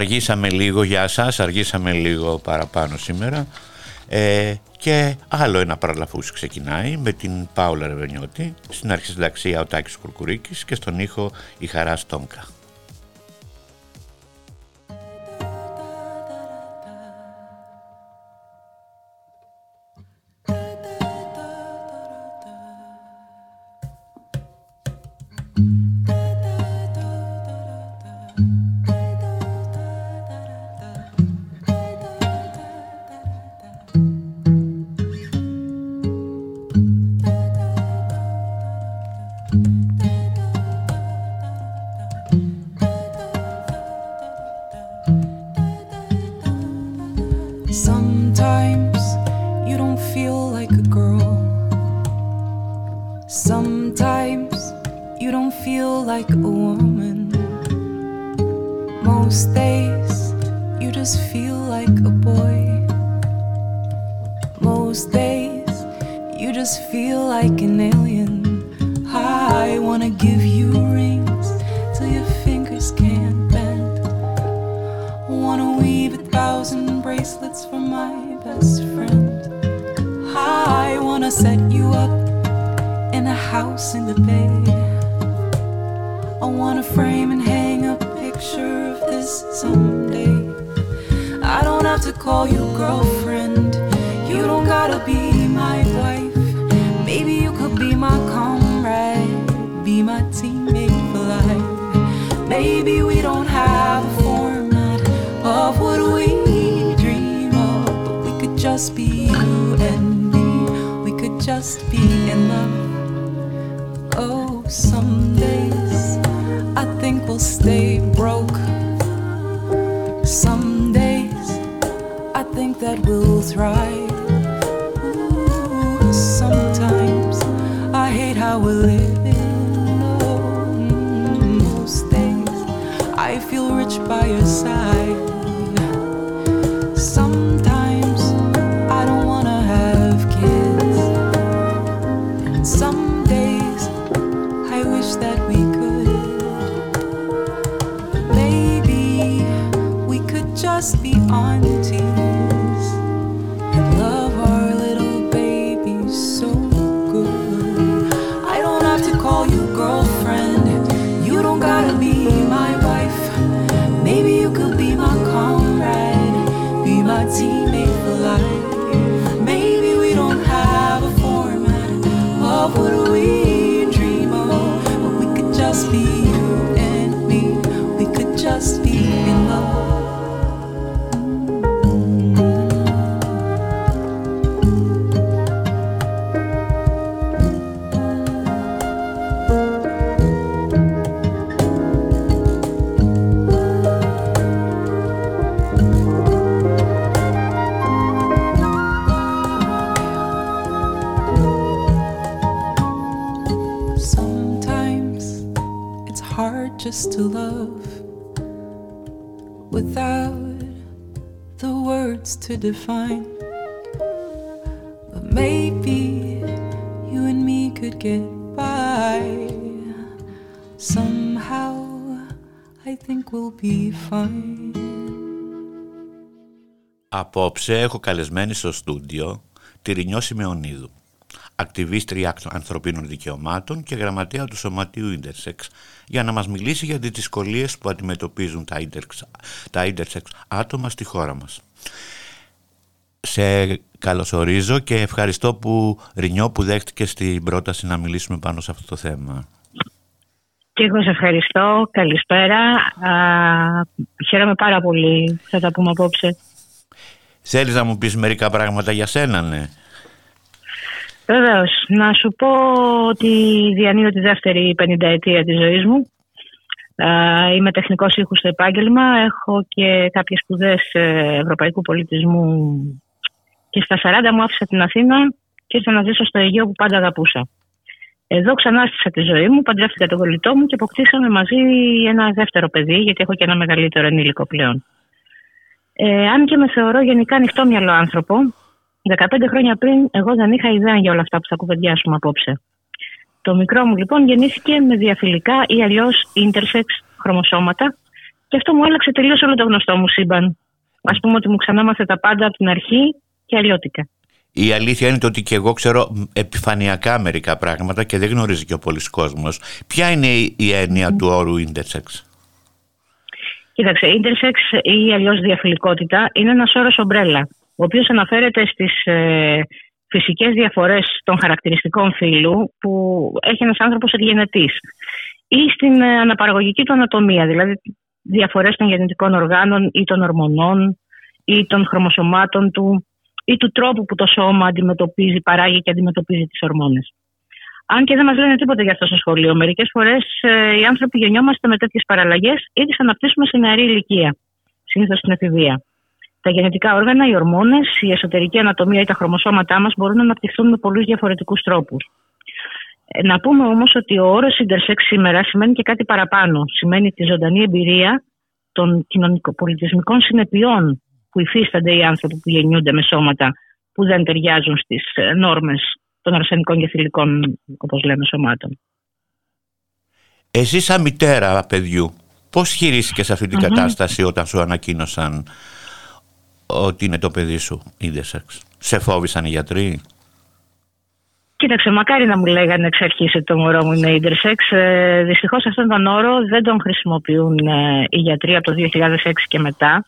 Αργήσαμε λίγο για σας, αργήσαμε λίγο παραπάνω σήμερα ε, και άλλο ένα παραλαφούς ξεκινάει με την Πάουλα Ρεβενιώτη, στην αρχισυνταξία ο Τάκης Κουρκουρίκης και στον ήχο η Χαρά Στόμκα. set you up in a house in the bay. I wanna frame and hang a picture of this someday. I don't have to call you girlfriend. in love. Oh, some days I think we'll stay broke. Some days I think that we'll thrive. Ooh, sometimes I hate how we're living. Oh, most days I feel rich by your side. define. But maybe you and me could get by. Somehow, I think we'll be fine. Απόψε έχω καλεσμένη στο στούντιο τη Ρινιό Σιμεωνίδου, Ακτιβίστρια ανθρωπίνων δικαιωμάτων και γραμματέα του Σωματείου Ίντερσεξ, για να μας μιλήσει για τις δυσκολίες που αντιμετωπίζουν τα ίντερσεξ, τα ίντερσεξ άτομα στη χώρα μας. Σε καλωσορίζω και ευχαριστώ που Ρινιό που δέχτηκε στην πρόταση να μιλήσουμε πάνω σε αυτό το θέμα. Και εγώ σε ευχαριστώ. Καλησπέρα. Α, χαίρομαι πάρα πολύ που θα τα πούμε απόψε. Θέλεις να μου πεις μερικά πράγματα για σένα, ναι. Βεβαίως. Να σου πω ότι διανύω τη δεύτερη πενηνταετία της ζωής μου. Είμαι τεχνικός ήχου στο επάγγελμα. Έχω και κάποιες σπουδές ε, ευρωπαϊκού πολιτισμού. Και στα 40 μου άφησα την Αθήνα και ήρθα να ζήσω στο Αιγαίο που πάντα αγαπούσα. Εδώ ξανάστησα τη ζωή μου, παντρεύτηκα τον κολλητό μου και αποκτήσαμε μαζί ένα δεύτερο παιδί, γιατί έχω και ένα μεγαλύτερο ενήλικο πλέον. Ε, αν και με θεωρώ γενικά ανοιχτό μυαλό άνθρωπο, 15 χρόνια πριν εγώ δεν είχα ιδέα για όλα αυτά που θα κουβεντιάσουμε απόψε. Το μικρό μου λοιπόν γεννήθηκε με διαφιλικά ή αλλιώς intersex χρωμοσώματα και αυτό μου άλλαξε τελείως όλο το γνωστό μου σύμπαν. Α πούμε ότι μου ξανάμαθε τα πάντα από την αρχή και αλλιώτικα. Η αλήθεια είναι ότι και εγώ ξέρω επιφανειακά μερικά πράγματα και δεν γνωρίζει και ο πολλής κόσμος. Ποια είναι η έννοια του όρου intersex; Κοίταξε, intersex ή αλλιώς διαφιλικότητα είναι ένας όρος ομπρέλα, ο οποίος αναφέρεται στις ε, φυσικές διαφορές των χαρακτηριστικών φύλου που έχει ένας άνθρωπος εγγενετή ή στην ε, αναπαραγωγική του ανατομία, δηλαδή διαφορές των γεννητικών οργάνων ή των ορμονών ή των χρωμοσωμάτων του ή του τρόπου που το σώμα αντιμετωπίζει, παράγει και αντιμετωπίζει τις ορμόνες. Αν και δεν μας λένε τίποτα για αυτό στο σχολείο. Μερικές φορές ε, οι άνθρωποι γεννιόμαστε με τέτοιες παραλλαγές ή τις αναπτύσσουμε σε νεαρή ηλικία, συνήθως στην εφηβεία. Τα γενετικά όργανα, οι ορμόνες, η εσωτερική ανατομία ή τα χρωμοσώματά μας μπορούν να αναπτυχθούν με πολλούς διαφορετικούς τρόπους. Ε, να πούμε όμως ότι ο όρος intersex σήμερα σημαίνει και κάτι παραπάνω. Σημαίνει τη ζωντανή εμπειρία των κοινωνικοπολιτισμικών συνεπειών που υφίστανται οι άνθρωποι που γεννιούνται με σώματα που δεν ταιριάζουν στις ε, νόρμες των αρσενικών και θηλυκών, όπως λέμε, σωμάτων. Εσύ σαν μητέρα παιδιού, πώς χειρίστηκες αυτή την κατάσταση όταν σου ανακοίνωσαν ότι είναι το παιδί σου ίντεσεξ. Σε φόβησαν οι γιατροί. Κοίταξε, μακάρι να μου λέγανε εξ αρχή ότι το μωρό μου είναι ίντερσεξ. Ε, Δυστυχώ αυτόν τον όρο δεν τον χρησιμοποιούν ε, οι γιατροί από το 2006 και μετά.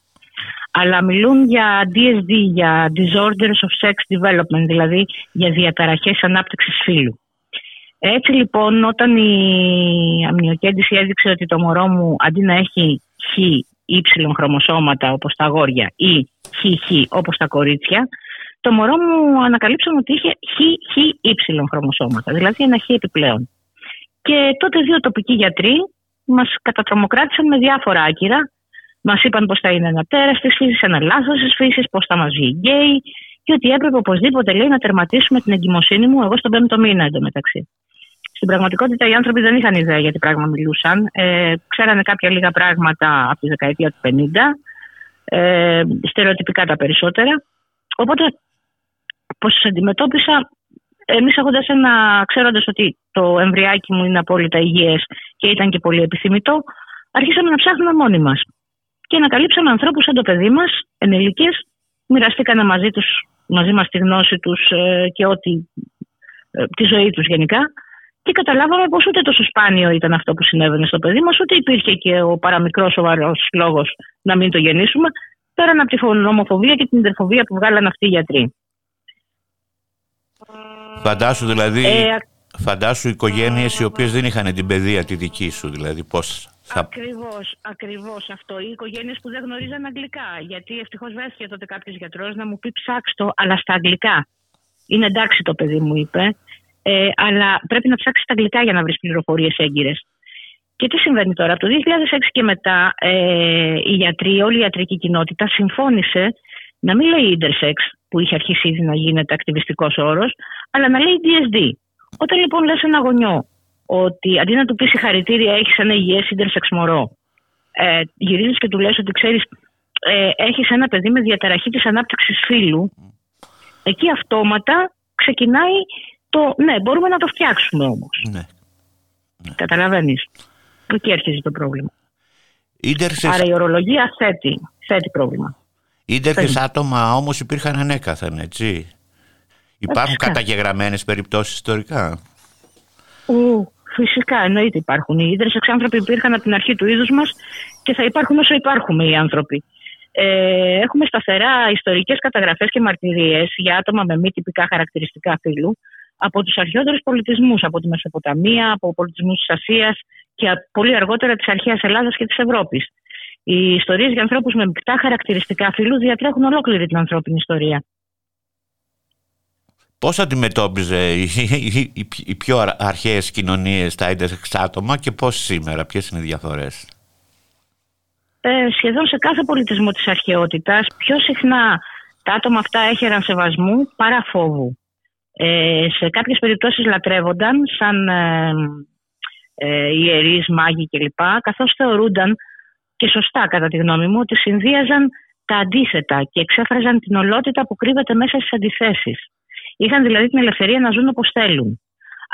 Αλλά μιλούν για DSD, για Disorders of Sex Development, δηλαδή για διαταραχές ανάπτυξης φύλου. Έτσι λοιπόν όταν η αμνιοκέντηση έδειξε ότι το μωρό μου αντί να έχει χ-ύψιλον χρωμοσώματα όπως τα αγόρια ή χ-χ όπως τα κορίτσια, το μωρό μου ανακαλύψαμε ότι είχε χ-χ-ύψιλον χρωμοσώματα, δηλαδή ένα χ επιπλέον. Και τότε δύο τοπικοί γιατροί μας κατατρομοκράτησαν με διάφορα άκυρα. Μας είπαν πως θα είναι ένα τέρας της φύσης, ένα λάθος της φύσης, πως θα μας βγει γκέι και ότι έπρεπε οπωσδήποτε λέει, να τερματίσουμε την εγκυμοσύνη μου εγώ στον πέμπτο μήνα εντωμεταξύ. Στην πραγματικότητα οι άνθρωποι δεν είχαν ιδέα για τι πράγμα μιλούσαν. Ε, ξέρανε κάποια λίγα πράγματα από τη δεκαετία του 50, ε, στερεοτυπικά τα περισσότερα. Οπότε, πώς του αντιμετώπισα, εμείς έχοντας ένα, ξέροντας ότι το εμβριάκι μου είναι απόλυτα υγιές και ήταν και πολύ επιθυμητό, αρχίσαμε να ψάχνουμε μόνοι μας. Και ανακαλύψαμε ανθρώπους σαν το παιδί μας, ενηλικές, μοιραστήκανε μαζί, τους, μαζί μας τη γνώση τους ε, και ό,τι, ε, τη ζωή τους γενικά και καταλάβαμε πως ούτε τόσο σπάνιο ήταν αυτό που συνέβαινε στο παιδί μας, ούτε υπήρχε και ο παραμικρός σοβαρός λόγος να μην το γεννήσουμε, πέραν από τη νομοφοβία και την ιντερφοβία που βγάλαν αυτοί οι γιατροί. Φαντάσου δηλαδή, ε, φαντάσου οικογένειες οι οποίες δεν είχαν την παιδεία τη δική σου, δηλαδή πώς. Θα... Ακριβώς, ακριβώς αυτό. Οι οικογένειες που δεν γνωρίζαν αγγλικά. Γιατί ευτυχώς βρέθηκε τότε κάποιος γιατρός να μου πει ψάξτο, αλλά στα αγγλικά. Είναι εντάξει το παιδί μου, είπε. Ε, αλλά πρέπει να ψάξεις τα αγγλικά για να βρεις πληροφορίες έγκυρες. Και τι συμβαίνει τώρα; Από το 2006 και μετά ε, οι γιατροί, όλη η ιατρική κοινότητα συμφώνησε να μην λέει intersex, που είχε αρχίσει ήδη να γίνεται ακτιβιστικός όρος, αλλά να λέει DSD. Όταν λοιπόν λες ένα γονιό ότι αντί να του πεις συγχαρητήρια, έχεις ένα υγιές intersex μωρό, ε, γυρίζεις και του λες ότι ξέρεις, ε, έχεις ένα παιδί με διαταραχή της ανάπτυξης φύλου, εκεί αυτόματα ξεκινάει το, ναι, μπορούμε να το φτιάξουμε όμως. Ναι. ναι. Καταλαβαίνεις. Εκεί αρχίζει το πρόβλημα. Άρα η ορολογία θέτει, θέτει πρόβλημα. Ίντερ άτομα όμως υπήρχαν ανέκαθεν, έτσι. Υπάρχουν καταγεγραμμένες περιπτώσεις ιστορικά. Ου, φυσικά, εννοείται υπάρχουν. Οι ίντερ άνθρωποι υπήρχαν από την αρχή του είδους μας και θα υπάρχουν όσο υπάρχουμε οι άνθρωποι. Ε, έχουμε σταθερά ιστορικές καταγραφές και μαρτυρίες για άτομα με μη τυπικά χαρακτηριστικά φύλου από τους αρχαιότερους πολιτισμούς, από τη Μεσοποταμία, από πολιτισμούς της Ασίας και πολύ αργότερα της αρχαίας Ελλάδας και της Ευρώπης. Οι ιστορίες για ανθρώπους με μεικτά χαρακτηριστικά φύλου διατρέχουν ολόκληρη την ανθρώπινη ιστορία. Πώς αντιμετώπιζε οι, πιο αρχαίες κοινωνίες τα intersex άτομα και πώς σήμερα, ποιες είναι οι διαφορές; Ε, σχεδόν σε κάθε πολιτισμό της αρχαιότητας πιο συχνά τα άτομα αυτά έχεραν σεβασμού παρά φόβου. Ε, σε κάποιες περιπτώσεις λατρεύονταν σαν ε, ε, ιερείς, μάγοι κλπ. Καθώς θεωρούνταν και σωστά κατά τη γνώμη μου ότι συνδύαζαν τα αντίθετα και εξέφραζαν την ολότητα που κρύβεται μέσα στις αντιθέσεις. Είχαν δηλαδή την ελευθερία να ζουν όπως θέλουν.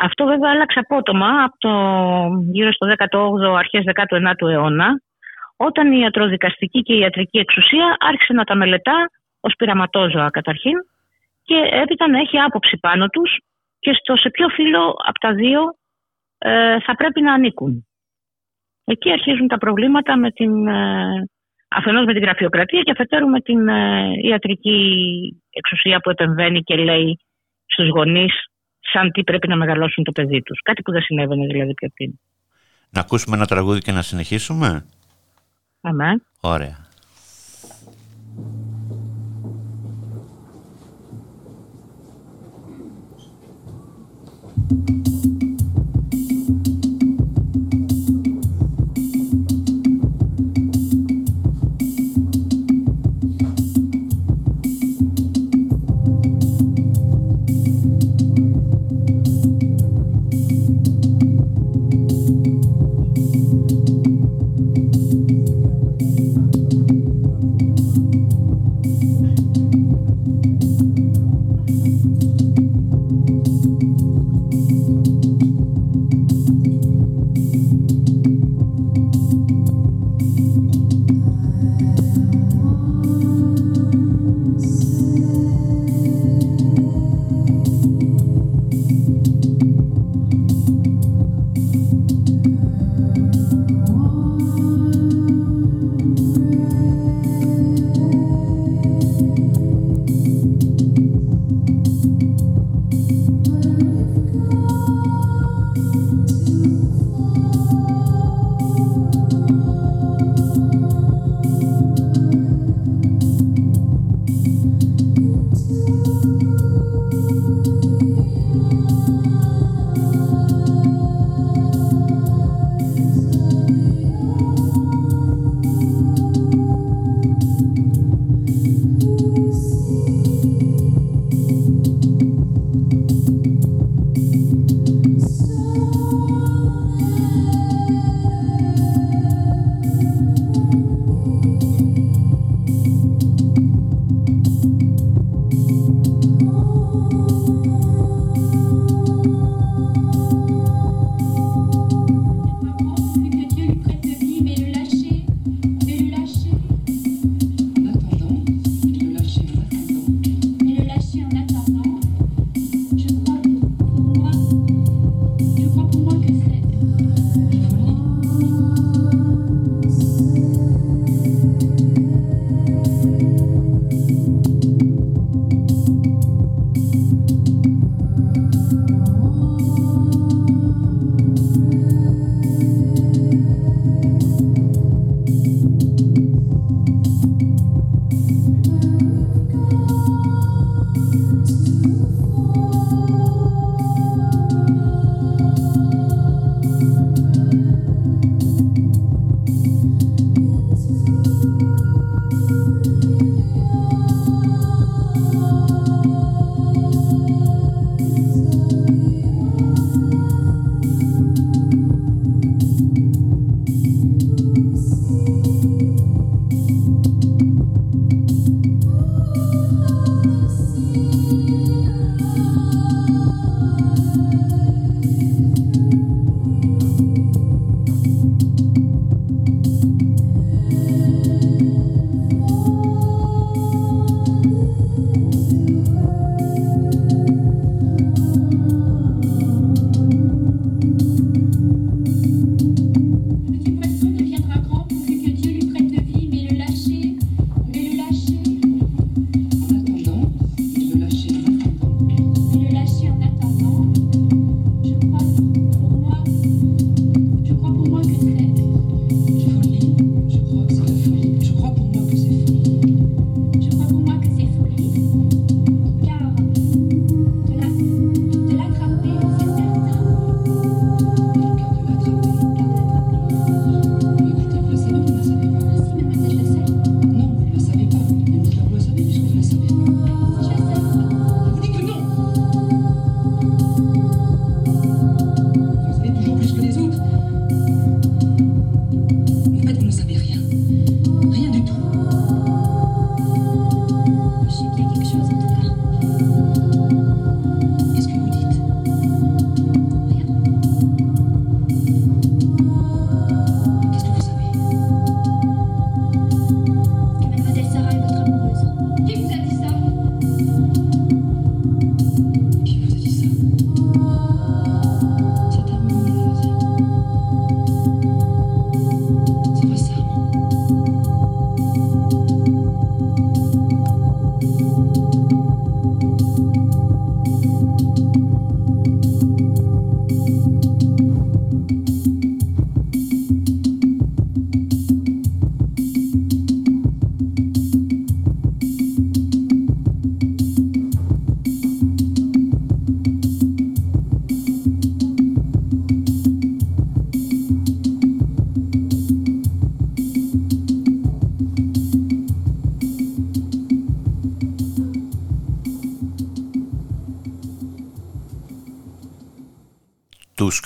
Αυτό βέβαια άλλαξε απότομα από το γύρω στο 18ο, αρχές 19ου αιώνα, όταν η ιατροδικαστική και η ιατρική εξουσία άρχισε να τα μελετά ως πειραματόζωα καταρχήν και έπειτα να έχει άποψη πάνω τους και στο σε ποιο φύλλο από τα δύο ε, θα πρέπει να ανήκουν. Εκεί αρχίζουν τα προβλήματα με την, ε, αφενός με την γραφειοκρατία και αφετέρου με την ε, ιατρική εξουσία που επεμβαίνει και λέει στους γονείς σαν τι πρέπει να μεγαλώσουν το παιδί τους. Κάτι που δεν συνέβαινε δηλαδή πιο πριν. Να ακούσουμε ένα τραγούδι και να συνεχίσουμε. Αμέ. Ωραία.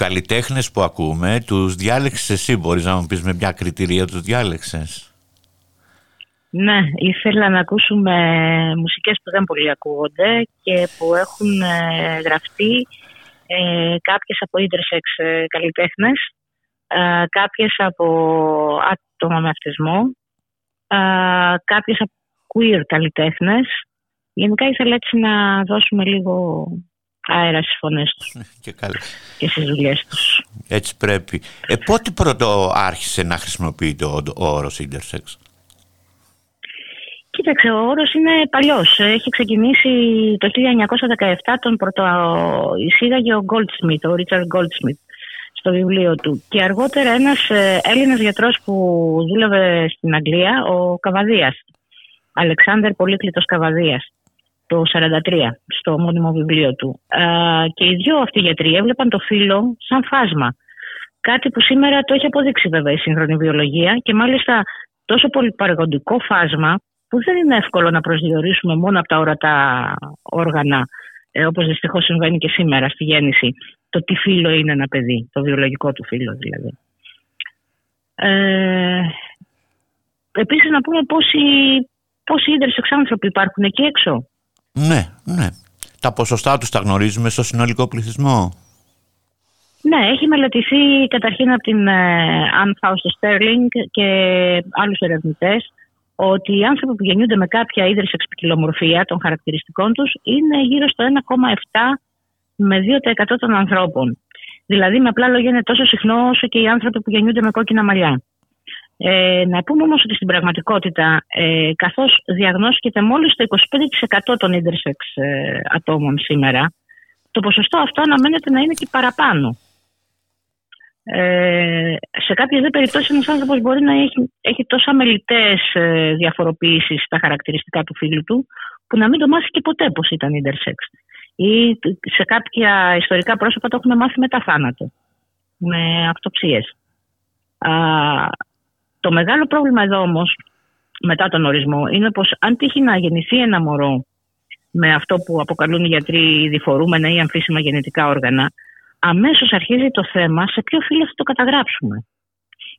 καλλιτέχνες που ακούμε, τους διάλεξες εσύ, μπορείς να μου πεις με ποια κριτηρία τους διάλεξες; Ναι, ήθελα να ακούσουμε μουσικές που δεν πολύ ακούγονται και που έχουν ε, γραφτεί ε, κάποιες από ίντερσεξ ε, καλλιτέχνες, ε, κάποιες από άτομα με αυτισμό, ε, κάποιες από queer καλλιτέχνες. Γενικά ήθελα έτσι να δώσουμε λίγο αέρας στις φωνές τους και, καλά. και στις δουλειές τους. Έτσι πρέπει. Ε, πότε πρώτο άρχισε να χρησιμοποιείται ο, ο όρος intersex? Κοίταξε, ο όρος είναι παλιός. Έχει ξεκινήσει το 1917, τον πρώτο εισήγαγε ο Goldsmith, ο Richard Goldsmith στο βιβλίο του. Και αργότερα ένας ε, Έλληνας γιατρός που δούλευε στην Αγγλία, ο Καβαδίας, Αλεξάνδερ Πολύκλητος Καβαδίας, το 1943, στο μόνιμο βιβλίο του. Και οι δύο αυτοί γιατροί έβλεπαν το φύλλο σαν φάσμα. Κάτι που σήμερα το έχει αποδείξει βέβαια η σύγχρονη βιολογία και μάλιστα τόσο πολυπαραγοντικό φάσμα που δεν είναι εύκολο να προσδιορίσουμε μόνο από τα ορατά όργανα, ε, όπως δυστυχώς συμβαίνει και σήμερα στη γέννηση, το τι φύλλο είναι ένα παιδί, το βιολογικό του φύλλο δηλαδή. Ε, επίσης να πούμε πόσοι, πόσοι ίδρες εξάνθρωποι υπάρχουν εκεί έξω. Ναι, ναι. Τα ποσοστά τους τα γνωρίζουμε στο συνολικό πληθυσμό; Ναι, έχει μελετηθεί καταρχήν από την Αν ε, Φάουστο Στέρλινγκ και άλλους ερευνητές ότι οι άνθρωποι που γεννιούνται με κάποια ίδρυση εξπικυλομορφία των χαρακτηριστικών τους είναι γύρω στο 1,7 με 2% των ανθρώπων. Δηλαδή, με απλά λόγια, είναι τόσο συχνό όσο και οι άνθρωποι που γεννιούνται με κόκκινα μαλλιά. Ε, να πούμε όμως ότι στην πραγματικότητα, ε, καθώς διαγνώσκεται μόλις το 25% των intersex ε, ατόμων σήμερα, το ποσοστό αυτό αναμένεται να είναι και παραπάνω. Ε, σε κάποιες δε περιπτώσεις, ένας άνθρωπος μπορεί να έχει, έχει τόσο αμελητέ ε, διαφοροποιήσει στα χαρακτηριστικά του φίλου του, που να μην το μάθει και ποτέ πώ ήταν intersex. Ή σε κάποια ιστορικά πρόσωπα το έχουν μάθει μετά θάνατο, με αυτοψίες. Το μεγάλο πρόβλημα εδώ όμως, μετά τον ορισμό, είναι πως αν τύχει να γεννηθεί ένα μωρό με αυτό που αποκαλούν οι γιατροί διφορούμενα ή αμφίσιμα γενετικά όργανα, αμέσως αρχίζει το θέμα σε ποιο φύλλο θα το καταγράψουμε.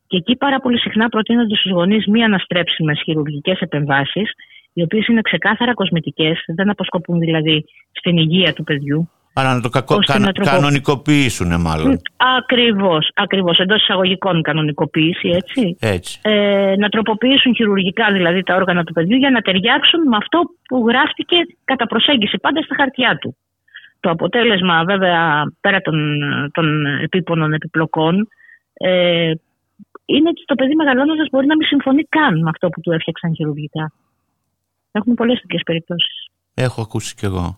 Και εκεί πάρα πολύ συχνά προτείνονται στους γονείς μη αναστρέψιμες χειρουργικές επεμβάσεις, οι οποίες είναι ξεκάθαρα κοσμητικές, δεν αποσκοπούν δηλαδή στην υγεία του παιδιού, Άρα να το κακο... κανονικοποιήσουν μάλλον. Ακριβώς, ακριβώς, εντός εισαγωγικών κανονικοποίηση, έτσι. έτσι. Ε, να τροποποιήσουν χειρουργικά δηλαδή τα όργανα του παιδιού για να ταιριάξουν με αυτό που γράφτηκε κατά προσέγγιση πάντα στα χαρτιά του. Το αποτέλεσμα βέβαια πέρα των, των επίπονων επιπλοκών ε, είναι ότι το παιδί μεγαλώνοντας μπορεί να μην συμφωνεί καν με αυτό που του έφτιαξαν χειρουργικά. Έχουμε πολλές τέτοιες περιπτώσεις. Έχω ακούσει κι εγώ.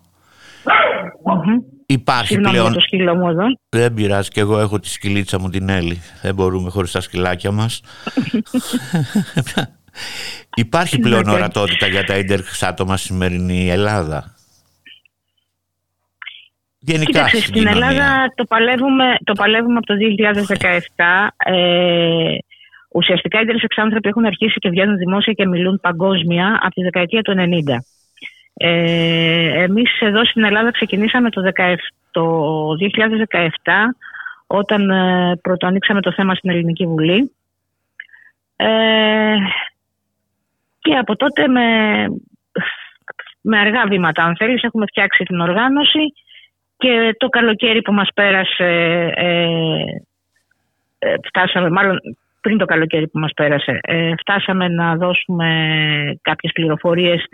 Υπάρχει Συγγνώμη πλέον. το σκύλο μου εδώ. Δεν πειράζει και εγώ έχω τη σκυλίτσα μου την Έλλη. Δεν μπορούμε χωρίς τα σκυλάκια μας. Υπάρχει πλέον ορατότητα για τα ίντερξ άτομα στη σημερινή Ελλάδα; Γενικά Κοίταξε, στην κοινωνία. Ελλάδα το παλεύουμε, το παλεύουμε από το 2017. Ε, ουσιαστικά οι τρεις άνθρωποι έχουν αρχίσει και βγαίνουν δημόσια και μιλούν παγκόσμια από τη δεκαετία του 90. Ε, εμείς εδώ στην Ελλάδα ξεκινήσαμε το, 17, το 2017 όταν ε, πρωτοανοίξαμε το θέμα στην Ελληνική Βουλή. Ε, και από τότε με, με αργά βήματα αν θέλεις έχουμε φτιάξει την οργάνωση και το καλοκαίρι που μας πέρασε ε, ε, φτάσαμε, μάλλον πριν το καλοκαίρι που μας πέρασε, ε, φτάσαμε να δώσουμε κάποιες πληροφορίες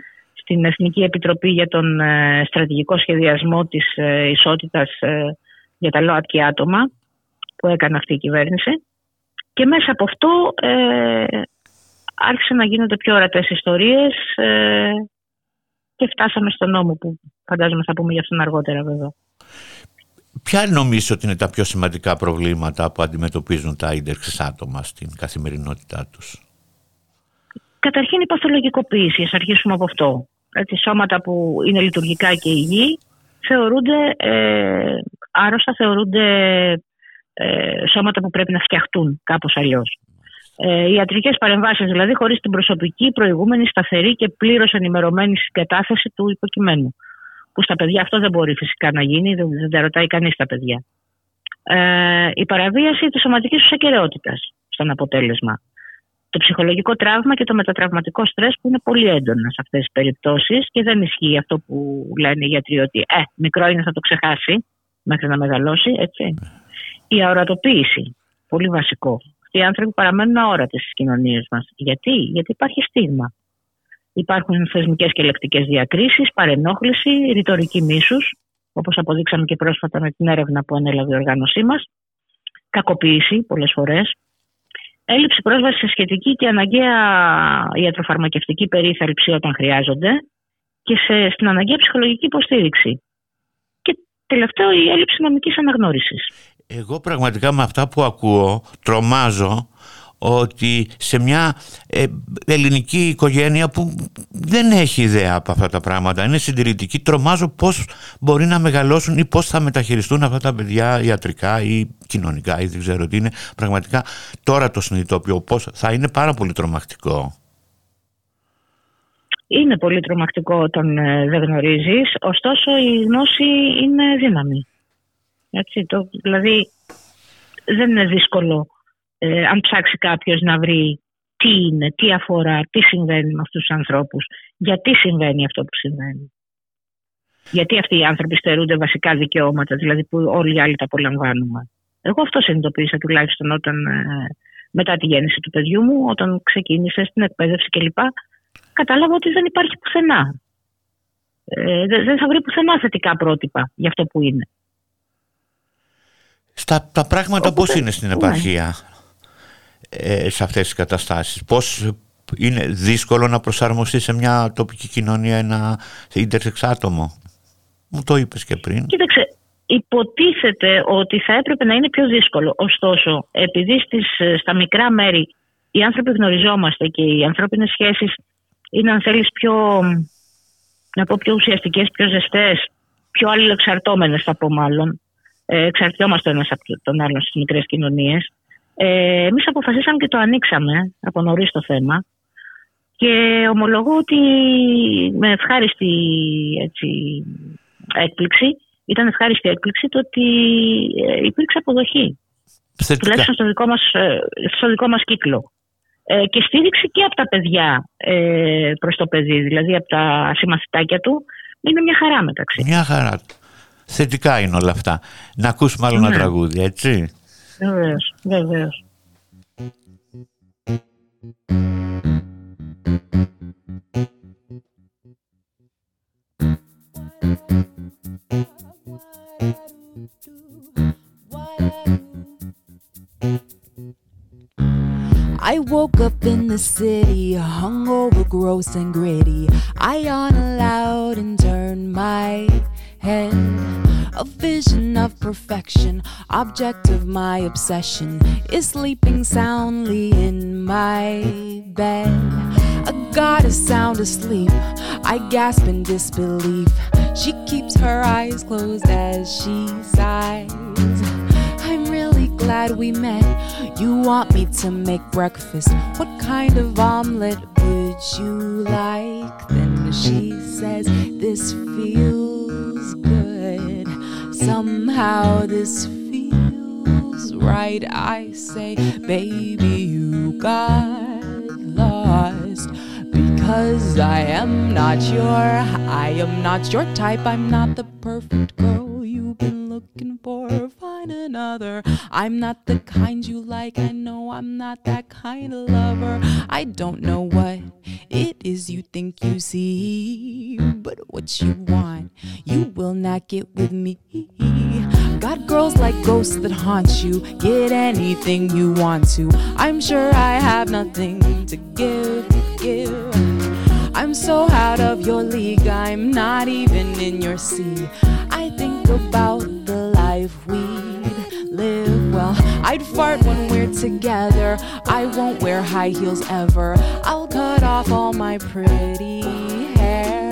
στην Εθνική Επιτροπή για τον ε, Στρατηγικό Σχεδιασμό της ε, Ισότητας ε, για τα ΛΟΑΤΚΙ άτομα που έκανε αυτή η κυβέρνηση και μέσα από αυτό ε, άρχισαν να γίνονται πιο ορατές ιστορίες ε, και φτάσαμε στον νόμο που φαντάζομαι θα πούμε για αυτόν αργότερα βέβαια. Ποια νομίζεις ότι είναι τα πιο σημαντικά προβλήματα που αντιμετωπίζουν τα ίντερξ άτομα στην καθημερινότητά τους; Καταρχήν η παθολογικοποίηση, ας αρχίσουμε από αυτό. Έτσι, σώματα που είναι λειτουργικά και υγιή θεωρούνται ε, άρρωστα, θεωρούνται ε, σώματα που πρέπει να φτιαχτούν κάπως αλλιώς. Ε, οι ιατρικές παρεμβάσεις δηλαδή χωρίς την προσωπική, προηγούμενη, σταθερή και πλήρως ενημερωμένη συγκατάθεση του υποκειμένου. Που στα παιδιά αυτό δεν μπορεί φυσικά να γίνει, δεν, δεν τα ρωτάει κανείς τα παιδιά. ε, η παραβίαση της σωματικής τους ακαιρεότητας στον αποτέλεσμα. Το ψυχολογικό τραύμα και το μετατραυματικό στρες που είναι πολύ έντονα σε αυτές τις περιπτώσεις και δεν ισχύει αυτό που λένε οι γιατροί ότι ε, μικρό είναι θα το ξεχάσει μέχρι να μεγαλώσει, έτσι. Η αορατοποίηση, πολύ βασικό. Αυτοί οι άνθρωποι παραμένουν αόρατοι στις κοινωνίες μας. Γιατί, Γιατί υπάρχει στίγμα. Υπάρχουν θεσμικές και λεκτικές διακρίσεις, παρενόχληση, ρητορική μίσους, όπως αποδείξαμε και πρόσφατα με την έρευνα που ανέλαβε η οργάνωσή μας, κακοποίηση πολλές φορές, έλλειψη πρόσβασης σε σχετική και αναγκαία ιατροφαρμακευτική περίθαλψη όταν χρειάζονται και σε, στην αναγκαία ψυχολογική υποστήριξη. Και τελευταίο, η έλλειψη νομικής αναγνώρισης. Εγώ πραγματικά με αυτά που ακούω τρομάζω ότι σε μια ε, ελληνική οικογένεια που δεν έχει ιδέα από αυτά τα πράγματα, είναι συντηρητική, τρομάζω πώς μπορεί να μεγαλώσουν ή πώς θα μεταχειριστούν αυτά τα παιδιά ιατρικά ή κοινωνικά ή δεν ξέρω τι είναι. Πραγματικά τώρα το συνειδητοποιώ πώς θα είναι πάρα πολύ τρομακτικό. Είναι πολύ τρομακτικό όταν ε, δεν γνωρίζεις, ωστόσο η γνώση είναι δύναμη. Έτσι, το, δηλαδή δεν είναι δύσκολο ε, αν ψάξει κάποιος να βρει τι είναι, τι αφορά, τι συμβαίνει με αυτούς τους ανθρώπους, γιατί συμβαίνει αυτό που συμβαίνει. Γιατί αυτοί οι άνθρωποι στερούνται βασικά δικαιώματα, δηλαδή που όλοι οι άλλοι τα απολαμβάνουμε. Εγώ αυτό συνειδητοποίησα τουλάχιστον όταν, ε, μετά τη γέννηση του παιδιού μου, όταν ξεκίνησε στην εκπαίδευση κλπ. Κατάλαβα ότι δεν υπάρχει πουθενά. Ε, δεν θα βρει πουθενά θετικά πρότυπα για αυτό που είναι. Στα, τα πράγματα πώς είναι στην ναι. επαρχία, ε, σε αυτές τις καταστάσεις. Πώς είναι δύσκολο να προσαρμοστεί σε μια τοπική κοινωνία ένα intersex άτομο; Μου το είπες και πριν. Κοίταξε, υποτίθεται ότι θα έπρεπε να είναι πιο δύσκολο. Ωστόσο, επειδή στις, στα μικρά μέρη οι άνθρωποι γνωριζόμαστε και οι ανθρώπινες σχέσεις είναι αν θέλεις πιο, να πω πιο ουσιαστικές, πιο ζεστές, πιο αλληλεξαρτώμενες θα πω μάλλον. Ε, εξαρτιόμαστε ένας από τον άλλον στις μικρές κοινωνίες. Ε, εμείς αποφασίσαμε και το ανοίξαμε από νωρίς το θέμα και ομολογώ ότι με ευχάριστη έτσι, έκπληξη, ήταν ευχάριστη έκπληξη το ότι ε, υπήρξε αποδοχή. Τουλάχιστον στο δικό μας, ε, στο δικό μας κύκλο. Ε, και στήριξη και από τα παιδιά ε, προς το παιδί, δηλαδή από τα συμμαθητάκια του, είναι μια χαρά μεταξύ. Μια χαρά. Θετικά είναι όλα αυτά. Να ακούσουμε άλλο ναι. ένα τραγούδι, έτσι. I woke up in the city, hungover, gross and gritty. I yawned aloud and turned my head. A vision of perfection, object of my obsession, is sleeping soundly in my bed. A goddess sound asleep, I gasp in disbelief. She keeps her eyes closed as she sighs. I'm really glad we met. You want me to make breakfast? What kind of omelet would you like? Then she says, This feels. Somehow this feels right. I say, baby, you got lost. Because I am not your, I am not your type. I'm not the perfect girl you've been looking for. Find another. I'm not the kind you like. I know I'm not that kind of lover. I don't know what it is you think you see, but what you want, you will not get with me. Got girls like ghosts that haunt you. Get anything you want to. I'm sure I have nothing to give, give. I'm so out of your league, I'm not even in your sea. I think about the life we'd live well. I'd fart when we're together. I won't wear high heels ever. I'll cut off all my pretty hair.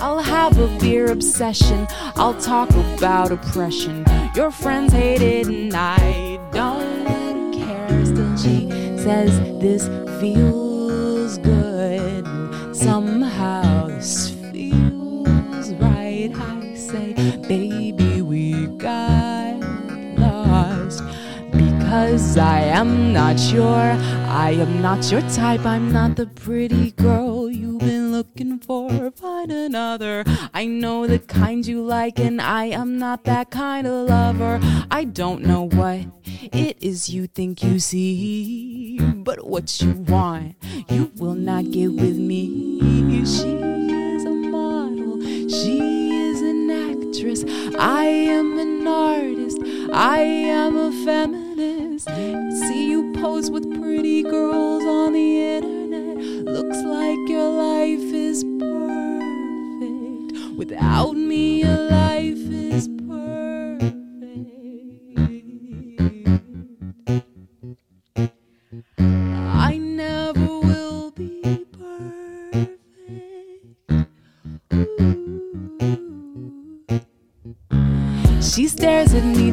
I'll have a beer obsession. I'll talk about oppression. Your friends hate it and I don't care. Still, she says this feels good. Somehow am not your, I am not your type. I'm not the pretty girl you've been looking for. Find another. I know the kind you like, and I am not that kind of lover. I don't know what it is you think you see, but what you want, you will not get with me. She is a model. She is an actress. I am an artist. I am a feminist. See you pose with pretty girls on the internet. Looks like your life is perfect. Without me, your life is perfect.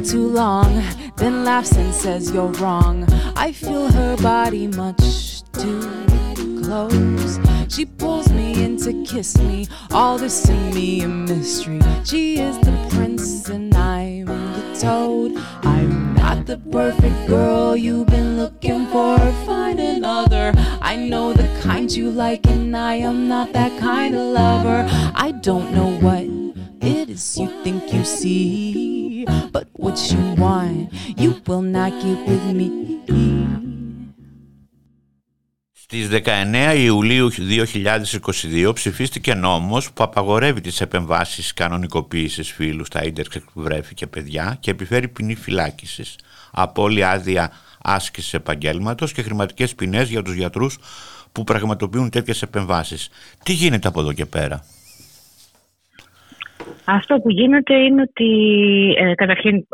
Too long, then laughs and says you're wrong. I feel her body much too close. She pulls me in to kiss me, all this to me a mystery. She is the prince and I'm the toad. I'm not the perfect girl you've been looking for. Find another. I know the kind you like, and I am not that kind of lover. I don't know what it is you think you see, but what you want, you will not get with me. Στις 19 Ιουλίου 2022 ψηφίστηκε νόμος που απαγορεύει τις επεμβάσεις κανονικοποίησης φύλους στα ίντερνετ που βρέφη παιδιά και επιφέρει ποινή φυλάκισης, απώλεια άδεια άσκησης επαγγέλματος και χρηματικές ποινές για τους γιατρούς που πραγματοποιούν τέτοιες επεμβάσεις. Τι γίνεται από εδώ και πέρα; Αυτό που γίνεται είναι ότι ε, καταρχήν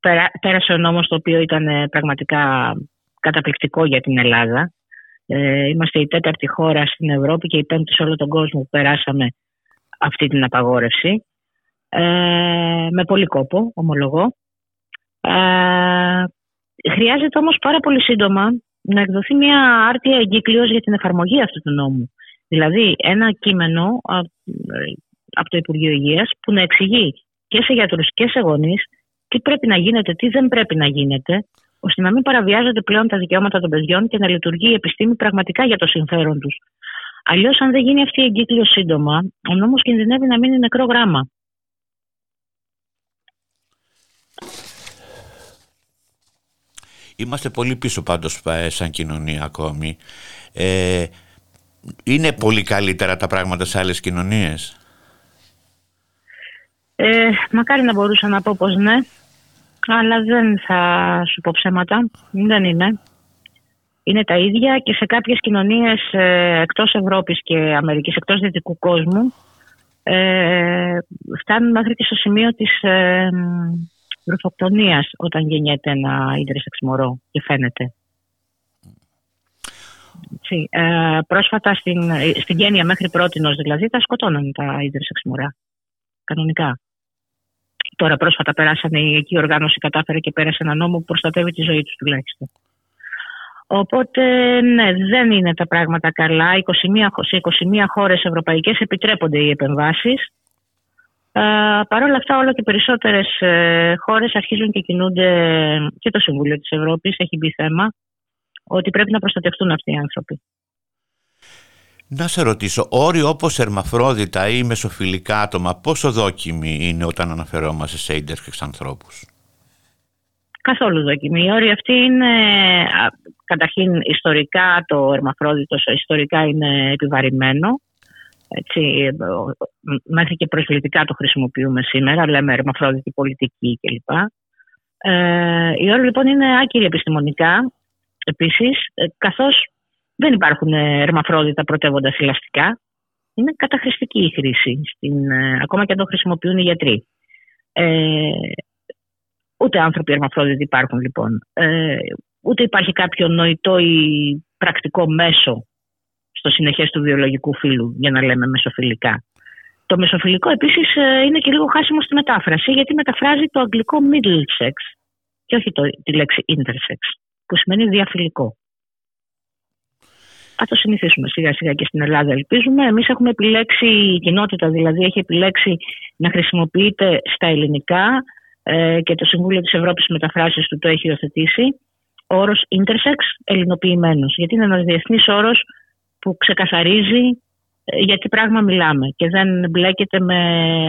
πέρα, πέρασε ο νόμος το οποίο ήταν ε, πραγματικά καταπληκτικό για την Ελλάδα. Ε, είμαστε η τέταρτη χώρα στην Ευρώπη και η πέμπτη σε όλο τον κόσμο που περάσαμε αυτή την απαγόρευση. Ε, με πολύ κόπο, ομολογώ. Ε, χρειάζεται όμως πάρα πολύ σύντομα να εκδοθεί μια άρτια εγκύκλειος για την εφαρμογή αυτού του νόμου. Δηλαδή ένα κείμενο από το Υπουργείο Υγείας που να εξηγεί και σε γιατρούς και σε γονείς τι πρέπει να γίνεται, τι δεν πρέπει να γίνεται, ώστε να μην παραβιάζονται πλέον τα δικαιώματα των παιδιών και να λειτουργεί η επιστήμη πραγματικά για το συμφέρον τους. Αλλιώς, αν δεν γίνει αυτή η εγκύκλιο σύντομα, ο νόμος κινδυνεύει να μείνει νεκρό γράμμα. Είμαστε πολύ πίσω πάντως ε, σαν κοινωνία ακόμη. Ε, είναι πολύ καλύτερα τα πράγματα σε άλλες κοινωνίες; Ε, μακάρι να μπορούσα να πω πως ναι, αλλά δεν θα σου πω ψέματα. Δεν είναι. Είναι τα ίδια και σε κάποιες κοινωνίες ε, εκτός Ευρώπης και Αμερικής, εκτός δυτικού κόσμου, ε, φτάνουν μέχρι και στο σημείο της ε, όταν γεννιέται ένα ίδρυσεξ μωρό και φαίνεται. Ε, πρόσφατα στην, στην Γένεια μέχρι πρότινος δηλαδή τα σκοτώναν τα ίδρυσεξ μωρά. Κανονικά. Τώρα πρόσφατα περάσανε η εκεί οργάνωση κατάφερε και πέρασε ένα νόμο που προστατεύει τη ζωή τους τουλάχιστον. Οπότε ναι, δεν είναι τα πράγματα καλά. 21, σε 21 χώρες ευρωπαϊκές επιτρέπονται οι επεμβάσεις. Ε, Παρ' όλα αυτά όλο και περισσότερες ε, χώρες αρχίζουν και κινούνται και το Συμβούλιο της Ευρώπης έχει μπει θέμα ότι πρέπει να προστατευτούν αυτοί οι άνθρωποι. Να σε ρωτήσω, όροι όπως ερμαφρόδιτα ή μεσοφιλικά άτομα πόσο δόκιμοι είναι όταν αναφερόμαστε σε ίντερχεξ ανθρώπους; Καθόλου δόκιμοι. Οι όροι αυτοί είναι καταρχήν ιστορικά το ερμαφρόδιτο ιστορικά είναι επιβαρημένο. Έτσι, μέχρι και προσβλητικά το χρησιμοποιούμε σήμερα, λέμε ερμαφρόδιτη πολιτική κλπ. Ε, οι όροι λοιπόν είναι άκυροι επιστημονικά επίσης, ε, καθώς δεν υπάρχουν ε, ερμαφρόδιτα πρωτεύοντα ελαστικά. Είναι καταχρηστική η χρήση, στην, ε, ακόμα και αν το χρησιμοποιούν οι γιατροί. Ε, ούτε άνθρωποι ερμαφρόδιτοι υπάρχουν λοιπόν. Ε, ούτε υπάρχει κάποιο νοητό ή πρακτικό μέσο στο συνεχές του βιολογικού φύλου, για να λέμε μεσοφιλικά. Το μεσοφιλικό επίσης ε, είναι και λίγο χάσιμο στη μετάφραση, γιατί μεταφράζει το αγγλικό middle sex και όχι το, τη λέξη intersex, που σημαίνει διαφιλικό. Α το συνηθίσουμε σιγά σιγά και στην Ελλάδα, ελπίζουμε. Εμείς έχουμε επιλέξει, η κοινότητα δηλαδή έχει επιλέξει να χρησιμοποιείται στα ελληνικά ε, και το Συμβούλιο της Ευρώπης μεταφράσεις του το έχει υιοθετήσει όρος intersex ελληνοποιημένος. Γιατί είναι ένας διεθνής όρος που ξεκαθαρίζει ε, για τι πράγμα μιλάμε και δεν μπλέκεται με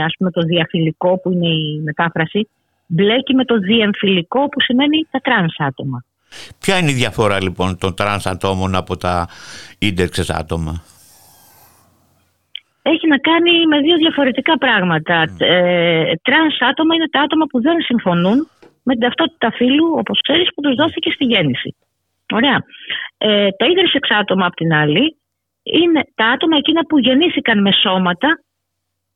ας πούμε το διαφυλικό που είναι η μετάφραση μπλέκει με το διεμφυλικό που σημαίνει τα τρανς άτομα. Ποια είναι η διαφορά λοιπόν των τρανς ατόμων από τα intersex άτομα; Έχει να κάνει με δύο διαφορετικά πράγματα. Μμ. Ε, τρανς άτομα είναι τα άτομα που δεν συμφωνούν με την ταυτότητα φύλου, όπως ξέρεις, που τους δόθηκε στη γέννηση. Ωραία. Ε, τα ίντερσεξ άτομα, απ' την άλλη, είναι τα άτομα εκείνα που γεννήθηκαν με σώματα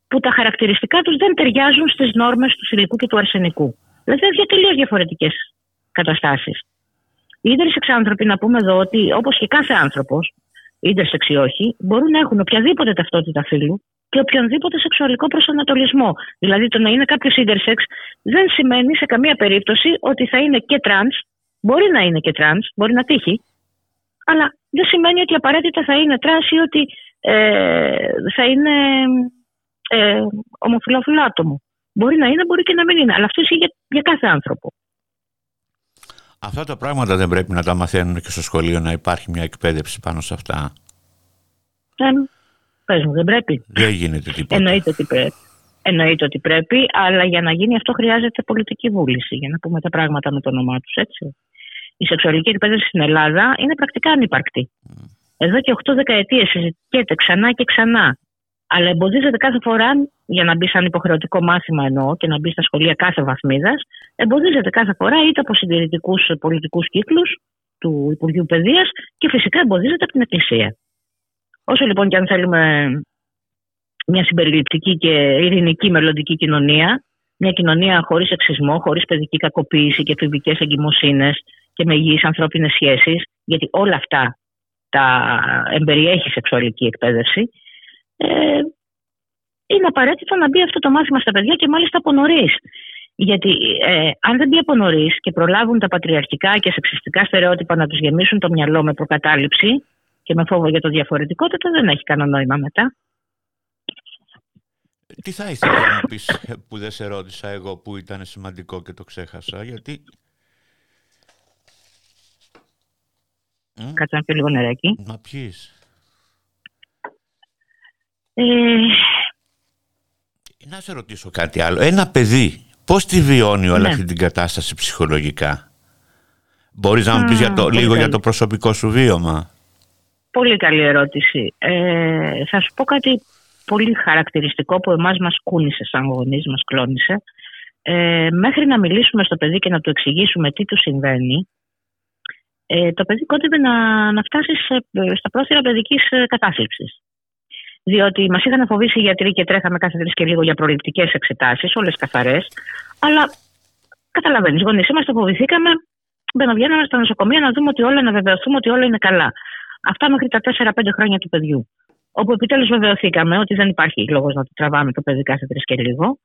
που τα χαρακτηριστικά τους δεν ταιριάζουν στις νόρμες του σιλικού και του αρσενικού. Δηλαδή για τελείως διαφορετικές καταστάσεις. Οι ίντερσεξ άνθρωποι, να πούμε εδώ ότι όπως και κάθε άνθρωπος, ίντερσεξ ή όχι, μπορούν να έχουν οποιαδήποτε ταυτότητα φύλου και οποιονδήποτε σεξουαλικό προσανατολισμό. Δηλαδή το να είναι κάποιος intersex δεν σημαίνει σε καμία περίπτωση ότι θα είναι και τρανς, μπορεί να είναι και τρανς, μπορεί να τύχει, αλλά δεν σημαίνει ότι απαραίτητα θα είναι τρανς ή ότι ε, θα είναι ε, ομοφυλόφιλο άτομο. Μπορεί να είναι, μπορεί και να μην είναι. Αλλά αυτό ισχύει για, για κάθε άνθρωπο. Αυτά τα πράγματα δεν πρέπει να τα μαθαίνουν και στο σχολείο να υπάρχει μια εκπαίδευση πάνω σε αυτά. Ε, πες μου, δεν πρέπει. Δεν γίνεται τίποτα. Εννοείται ότι πρέπει. Εννοείται ότι πρέπει, αλλά για να γίνει αυτό χρειάζεται πολιτική βούληση, για να πούμε τα πράγματα με το όνομά τους, έτσι. Η σεξουαλική εκπαίδευση στην Ελλάδα είναι πρακτικά ανύπαρκτη. Mm. Εδώ και 8 δεκαετίες συζητιέται ξανά και ξανά αλλά εμποδίζεται κάθε φορά για να μπει σαν υποχρεωτικό μάθημα εννοώ και να μπει στα σχολεία κάθε βαθμίδας, εμποδίζεται κάθε φορά είτε από συντηρητικούς πολιτικούς κύκλους του Υπουργείου Παιδείας και φυσικά εμποδίζεται από την Εκκλησία. Όσο λοιπόν και αν θέλουμε μια συμπεριληπτική και ειρηνική μελλοντική κοινωνία, μια κοινωνία χωρίς εξισμό, χωρίς παιδική κακοποίηση και εφηβικέ εγκυμοσύνες και με υγιείς ανθρώπινες σχέσεις, γιατί όλα αυτά τα εμπεριέχει σεξουαλική εκπαίδευση, ε, είναι απαραίτητο να μπει αυτό το μάθημα στα παιδιά και μάλιστα από νωρίς. Γιατί ε, αν δεν μπει από νωρίς και προλάβουν τα πατριαρχικά και σεξιστικά στερεότυπα να τους γεμίσουν το μυαλό με προκατάληψη και με φόβο για το διαφορετικό, τότε δεν έχει κανένα νόημα μετά. Τι θα ήθελα να πεις που δεν σε ρώτησα εγώ που ήταν σημαντικό και το ξέχασα, γιατί... Κάτσε να πιω λίγο νεράκι. Να πιείς. Ε... Να σε ρωτήσω κάτι άλλο. Ένα παιδί, πώς τη βιώνει όλη ναι. αυτή την κατάσταση ψυχολογικά; Μπορείς να μου πεις για το, λίγο για το προσωπικό σου βίωμα; Πολύ καλή ερώτηση. Ε, θα σου πω κάτι πολύ χαρακτηριστικό που εμάς μας κούνησε σαν γονείς, μας κλώνησε. Ε, μέχρι να μιλήσουμε στο παιδί και να του εξηγήσουμε τι του συμβαίνει, ε, το παιδί κόντευε να, να φτάσει σε, στα πρόθυρα παιδικής ε, κατάθλιψης διότι μας είχαν φοβήσει οι γιατροί και τρέχαμε κάθε τρεις και λίγο για προληπτικές εξετάσεις, όλες καθαρές. Αλλά καταλαβαίνεις, γονείς είμαστε, φοβηθήκαμε, μπαίναμε στα νοσοκομεία να δούμε ότι όλα, να βεβαιωθούμε ότι όλα είναι καλά. Αυτά μέχρι τα 4-5 χρόνια του παιδιού. Όπου επιτέλους βεβαιωθήκαμε ότι δεν υπάρχει λόγος να το τραβάμε το παιδί κάθε τρεις και λίγο.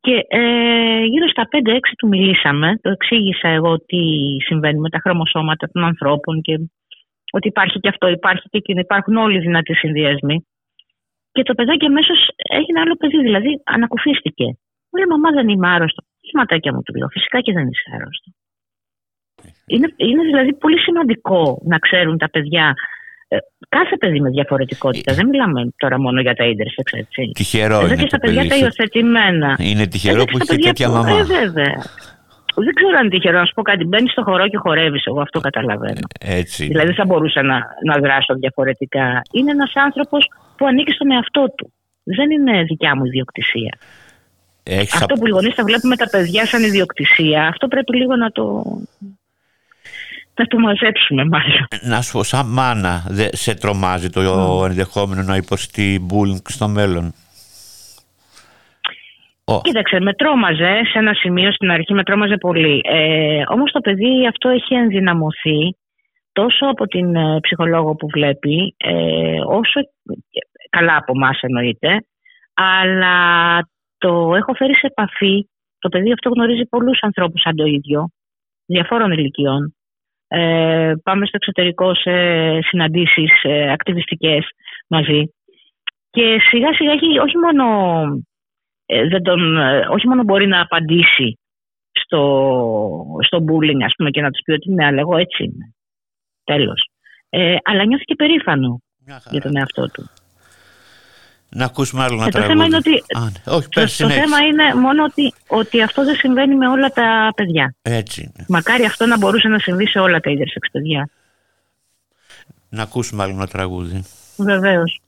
Και ε, γύρω στα 5-6 του μιλήσαμε, το εξήγησα εγώ τι συμβαίνει με τα χρωμοσώματα των ανθρώπων και ότι υπάρχει και αυτό, υπάρχει και εκείνο, υπάρχουν όλοι οι δυνατοί συνδυασμοί. Και το παιδάκι αμέσως έγινε άλλο παιδί, δηλαδή ανακουφίστηκε. Μου λέει: Μαμά, δεν είμαι άρρωστο. Σηματάκια μου του λέω: Φυσικά και δεν είσαι άρρωστο. Είναι, είναι δηλαδή πολύ σημαντικό να ξέρουν τα παιδιά ε, κάθε παιδί με διαφορετικότητα. Ε, δεν μιλάμε τώρα μόνο για τα ίντερσεξ, έτσι. Τυχερό Εδώ είναι και στα παιδιά τα υιοθετημένα. Είναι τυχερό που είχε τέτοια μαμά. Ε, βέβαια. Δεν ξέρω αν είναι τυχερό να σου πω κάτι. Μπαίνεις στο χορό και χορεύεις. Εγώ αυτό καταλαβαίνω. Ε, έτσι. Δηλαδή θα μπορούσα να, να δράσω διαφορετικά. Είναι ένας άνθρωπος που ανήκει στον εαυτό του. Δεν είναι δικιά μου ιδιοκτησία. Έχεις αυτό που οι γονείς τα βλέπουμε τα παιδιά σαν ιδιοκτησία, αυτό πρέπει λίγο να το. Να το μαζέψουμε μάλλον. Να σου πω, σαν μάνα, σε τρομάζει το mm. ενδεχόμενο να υποστεί bullying στο μέλλον. Oh. Κοίταξε, με τρόμαζε σε ένα σημείο στην αρχή, με τρόμαζε πολύ. Ε, όμως το παιδί αυτό έχει ενδυναμωθεί τόσο από την ε, ψυχολόγο που βλέπει, ε, όσο καλά από εμάς εννοείται, αλλά το έχω φέρει σε επαφή, το παιδί αυτό γνωρίζει πολλούς ανθρώπους σαν το ίδιο, διαφόρων ηλικιών. Ε, πάμε στο εξωτερικό σε συναντήσεις ε, ακτιβιστικές μαζί και σιγά σιγά έχει όχι μόνο, ε, δεν τον, όχι μόνο μπορεί να απαντήσει στο, στο bullying ας πούμε και να τους πει ότι ναι αλλά εγώ έτσι είμαι. Τέλος. Ε, αλλά νιώθει και περήφανο για τον εαυτό του. Να ακούσουμε άλλο ένα ε, τραγούδι. Το θέμα είναι ότι, Α, ναι. Όχι, πες, το, το θέμα είναι μόνο ότι, ότι αυτό δεν συμβαίνει με όλα τα παιδιά. Έτσι είναι. Μακάρι αυτό να μπορούσε να συμβεί σε όλα τα intersex παιδιά. Να ακούσουμε άλλο ένα τραγούδι. Βεβαίως.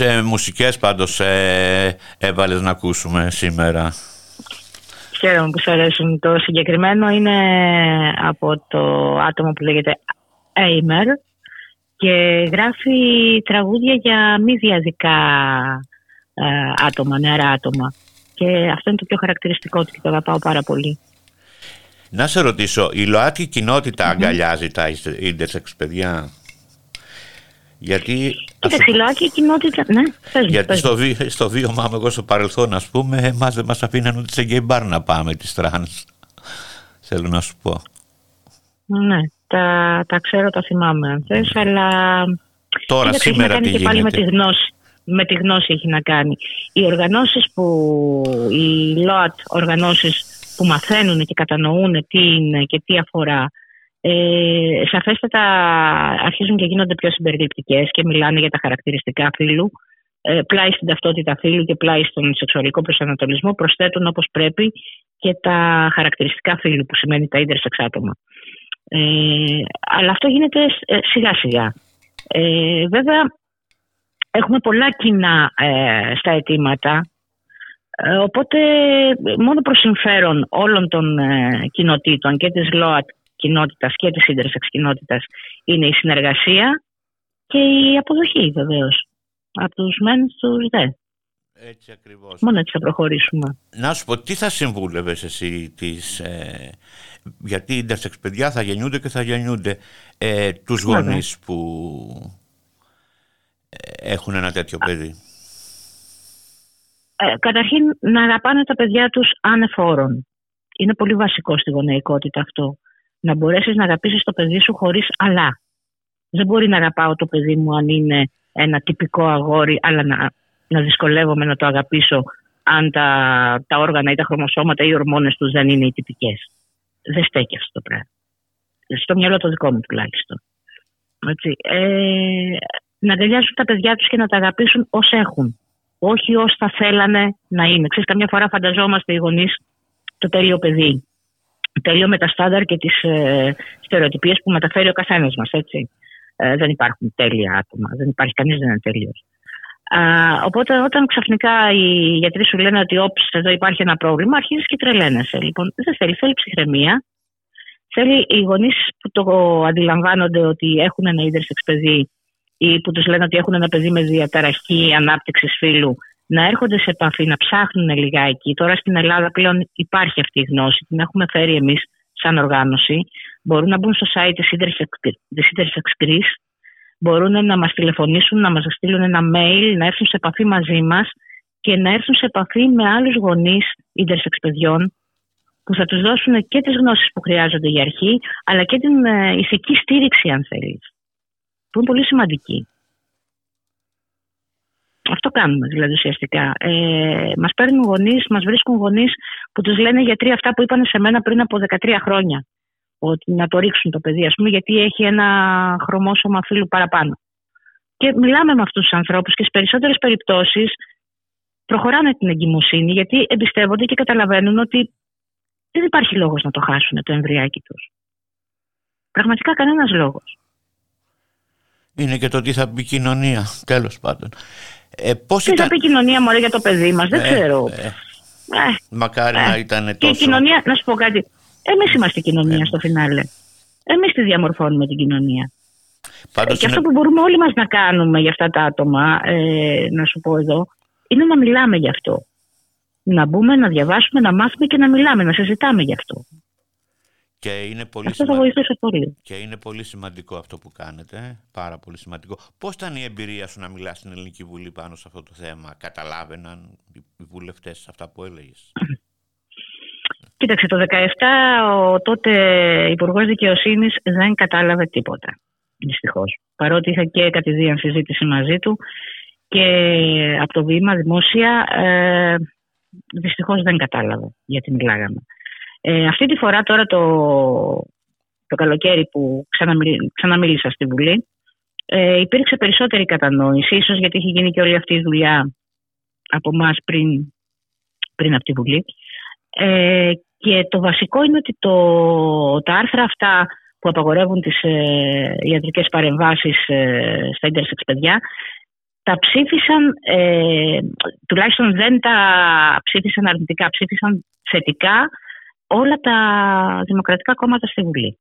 Ε, μουσικές πάντως ε, έβαλες να ακούσουμε σήμερα. Χαίρομαι που σου αρέσουν. Το συγκεκριμένο είναι από το άτομο που λέγεται Aimer και γράφει τραγούδια για μη διαδικά ε, άτομα, νεαρά άτομα. Και αυτό είναι το πιο χαρακτηριστικό του και το αγαπάω πάρα πολύ. Να σε ρωτήσω, η ΛΟΑΤΚΙ κοινότητα αγκαλιάζει τα intersex παιδιά; Γιατί. Κοίταξε, η κοινότητα. Ναι, πες Γιατί πες στο, βί, στο βίωμά μου, εγώ στο παρελθόν, ας πούμε, εμάς δεν μας αφήναν ούτε σε γκέι μπαρ να πάμε τις τρανς. Θέλω να σου πω. Ναι, τα, τα ξέρω, τα θυμάμαι αν θες, αλλά. Τώρα, σήμερα τι γίνεται. πάλι με τη γνώση. Με τη γνώση έχει να κάνει. Οι οργανώσεις που, οι ΛΟΑΤ οργανώσεις που μαθαίνουν και κατανοούν τι είναι και τι αφορά ε, σαφέστατα αρχίζουν και γίνονται πιο συμπεριληπτικές και μιλάνε για τα χαρακτηριστικά φύλου. Ε, πλάι στην ταυτότητα φύλου και πλάι στον σεξουαλικό προσανατολισμό προσθέτουν όπως πρέπει και τα χαρακτηριστικά φύλου που σημαίνει τα intersex άτομα. Ε, αλλά αυτό γίνεται ε, σιγά σιγά. Ε, βέβαια έχουμε πολλά κοινά ε, στα αιτήματα ε, οπότε μόνο προς συμφέρον όλων των κοινοτήτων και της ΛΟΑΤ κοινότητας και της intersex κοινότητας είναι η συνεργασία και η αποδοχή βεβαίως. Από τους μεν στους δε. Έτσι ακριβώς. Μόνο έτσι θα προχωρήσουμε. Να σου πω, τι θα συμβούλευες εσύ τις, ε, γιατί οι intersex παιδιά θα γεννιούνται και θα γεννιούνται ε, τους γονείς που ε, έχουν ένα τέτοιο παιδί; Ε, καταρχήν να αγαπάνε τα παιδιά τους ανεφόρων. Είναι πολύ βασικό στη γονεϊκότητα αυτό να μπορέσεις να αγαπήσεις το παιδί σου χωρίς αλλά. Δεν μπορεί να αγαπάω το παιδί μου αν είναι ένα τυπικό αγόρι, αλλά να, να δυσκολεύομαι να το αγαπήσω αν τα, τα όργανα ή τα χρωμοσώματα ή οι ορμόνες τους δεν είναι οι τυπικές. Δεν στέκει αυτό το πράγμα. Στο μυαλό το δικό μου τουλάχιστον. Έτσι. Ε, να αγκαλιάσουν τα παιδιά τους και να τα αγαπήσουν ως έχουν. Όχι ως θα θέλανε να είναι. Ξέρεις, καμιά φορά φανταζόμαστε οι γονείς το τέλειο παιδί. Τέλειο με τα στάνταρ και τις ε, στερεοτυπίες που μεταφέρει ο καθένας μας, έτσι. Ε, δεν υπάρχουν τέλεια άτομα. Δεν υπάρχει κανείς δεν είναι τέλειος. οπότε όταν ξαφνικά οι γιατροί σου λένε ότι όψ, εδώ υπάρχει ένα πρόβλημα, αρχίζεις και τρελαίνεσαι. Λοιπόν, δεν θέλει, θέλει ψυχραιμία. Θέλει οι γονείς που το αντιλαμβάνονται ότι έχουν ένα ίδρυσεξ παιδί ή που τους λένε ότι έχουν ένα παιδί με διαταραχή ανάπτυξης φύλου να έρχονται σε επαφή, να ψάχνουν λιγάκι. Τώρα στην Ελλάδα πλέον υπάρχει αυτή η γνώση, την έχουμε φέρει εμείς σαν οργάνωση. Μπορούν να μπουν στο site της Intersex Greece, μπορούν να μας τηλεφωνήσουν, να μας στείλουν ένα mail, να έρθουν σε επαφή μαζί μας και να έρθουν σε επαφή με άλλους γονείς intersex παιδιών που θα τους δώσουν και τις γνώσεις που χρειάζονται για αρχή αλλά και την ε, ηθική στήριξη αν θέλεις που είναι πολύ σημαντική. Αυτό κάνουμε δηλαδή ουσιαστικά. Ε, μας παίρνουν γονείς, μας βρίσκουν γονείς που τους λένε γιατροί αυτά που είπαν σε μένα πριν από 13 χρόνια. Ότι να το ρίξουν το παιδί, ας πούμε, γιατί έχει ένα χρωμόσωμα φύλου παραπάνω. Και μιλάμε με αυτούς τους ανθρώπους και στις περισσότερες περιπτώσεις προχωράνε την εγκυμοσύνη γιατί εμπιστεύονται και καταλαβαίνουν ότι δεν υπάρχει λόγος να το χάσουν το εμβριάκι τους. Πραγματικά κανένας λόγος. Είναι και το τι θα πει η κοινωνία, τέλος πάντων. Ε, πώς τι ήταν... θα πει η κοινωνία μωρέ για το παιδί μας, δεν ε, ξέρω. Ε, ε, μακάρι να ήταν τόσο... Και η κοινωνία, να σου πω κάτι, εμείς είμαστε η κοινωνία στο φινάλε. Εμείς τη διαμορφώνουμε την κοινωνία. Πάντως και αυτό που μπορούμε όλοι μας να κάνουμε για αυτά τα άτομα, να σου πω εδώ, είναι να μιλάμε γι' αυτό. Να μπούμε, να διαβάσουμε, να μάθουμε και να μιλάμε, να συζητάμε γι' αυτό. Και είναι πολύ αυτό θα βοηθούσε πολύ. Και είναι πολύ σημαντικό αυτό που κάνετε. Πάρα πολύ σημαντικό. Πώς ήταν η εμπειρία σου να μιλάς στην Ελληνική Βουλή πάνω σε αυτό το θέμα, Καταλάβαιναν οι βουλευτές αυτά που έλεγες; Κοίταξε, το 2017 ο τότε Υπουργός Δικαιοσύνης δεν κατάλαβε τίποτα. Δυστυχώς. Παρότι είχα και κατηδίαν συζήτηση μαζί του και από το βήμα δημόσια, ε, δυστυχώς δεν κατάλαβε γιατί μιλάγαμε. Ε, αυτή τη φορά τώρα το, το καλοκαίρι που ξαναμίλησα στη Βουλή ε, υπήρξε περισσότερη κατανόηση, ίσως γιατί είχε γίνει και όλη αυτή η δουλειά από εμάς πριν, πριν από τη Βουλή. Ε, και το βασικό είναι ότι το, τα άρθρα αυτά που απαγορεύουν τις ε, ιατρικές παρεμβάσεις ε, στα intersex παιδιά τα ψήφισαν, ε, τουλάχιστον δεν τα ψήφισαν αρνητικά, ψήφισαν θετικά όλα τα δημοκρατικά κόμματα στη Βουλή.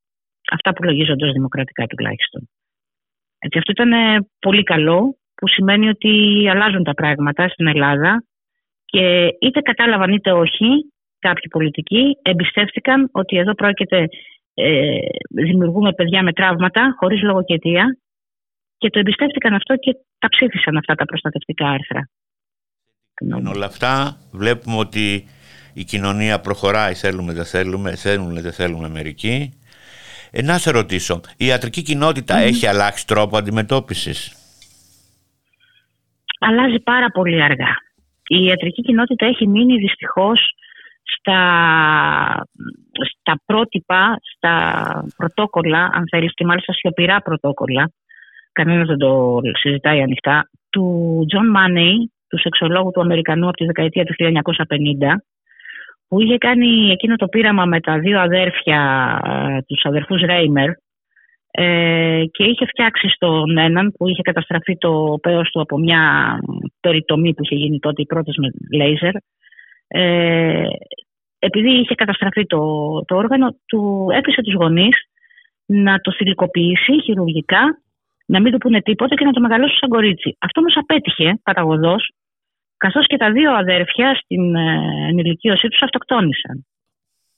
Αυτά που λογίζονται ως δημοκρατικά τουλάχιστον. Έτσι, αυτό ήταν πολύ καλό που σημαίνει ότι αλλάζουν τα πράγματα στην Ελλάδα και είτε κατάλαβαν είτε όχι κάποιοι πολιτικοί εμπιστεύτηκαν ότι εδώ πρόκειται ε, δημιουργούμε παιδιά με τραύματα χωρίς λογοκαιτία και το εμπιστεύτηκαν αυτό και τα ψήφισαν αυτά τα προστατευτικά άρθρα. όλα αυτά βλέπουμε ότι η κοινωνία προχωράει, θέλουμε, δεν θέλουμε, θέλουμε, δεν θέλουμε μερικοί. Ε, να σε ρωτήσω, η ιατρική έχει αλλάξει τρόπο αντιμετώπισης; Αλλάζει πάρα πολύ αργά. Η ιατρική κοινότητα έχει μείνει δυστυχώς στα, στα πρότυπα, στα πρωτόκολλα, αν θέλεις, και μάλιστα σιωπηρά πρωτόκολλα, κανένας δεν το συζητάει ανοιχτά, του Τζον Μάνεϊ, του σεξολόγου του Αμερικανού από τη δεκαετία του 1950, που είχε κάνει εκείνο το πείραμα με τα δύο αδέρφια, ε, τους αδερφούς Ρέιμερ, ε, και είχε φτιάξει στον έναν που είχε καταστραφεί το πέος του από μια περιτομή που είχε γίνει τότε οι πρώτες με λέιζερ. Ε, επειδή είχε καταστραφεί το, το όργανο, του έπεισε τους γονείς να το θηλυκοποιήσει χειρουργικά, να μην του πούνε τίποτα και να το μεγαλώσει σαν κορίτσι. Αυτό όμως απέτυχε παταγωδός καθώς και τα δύο αδέρφια στην ε, ενηλικίωσή τους αυτοκτόνησαν.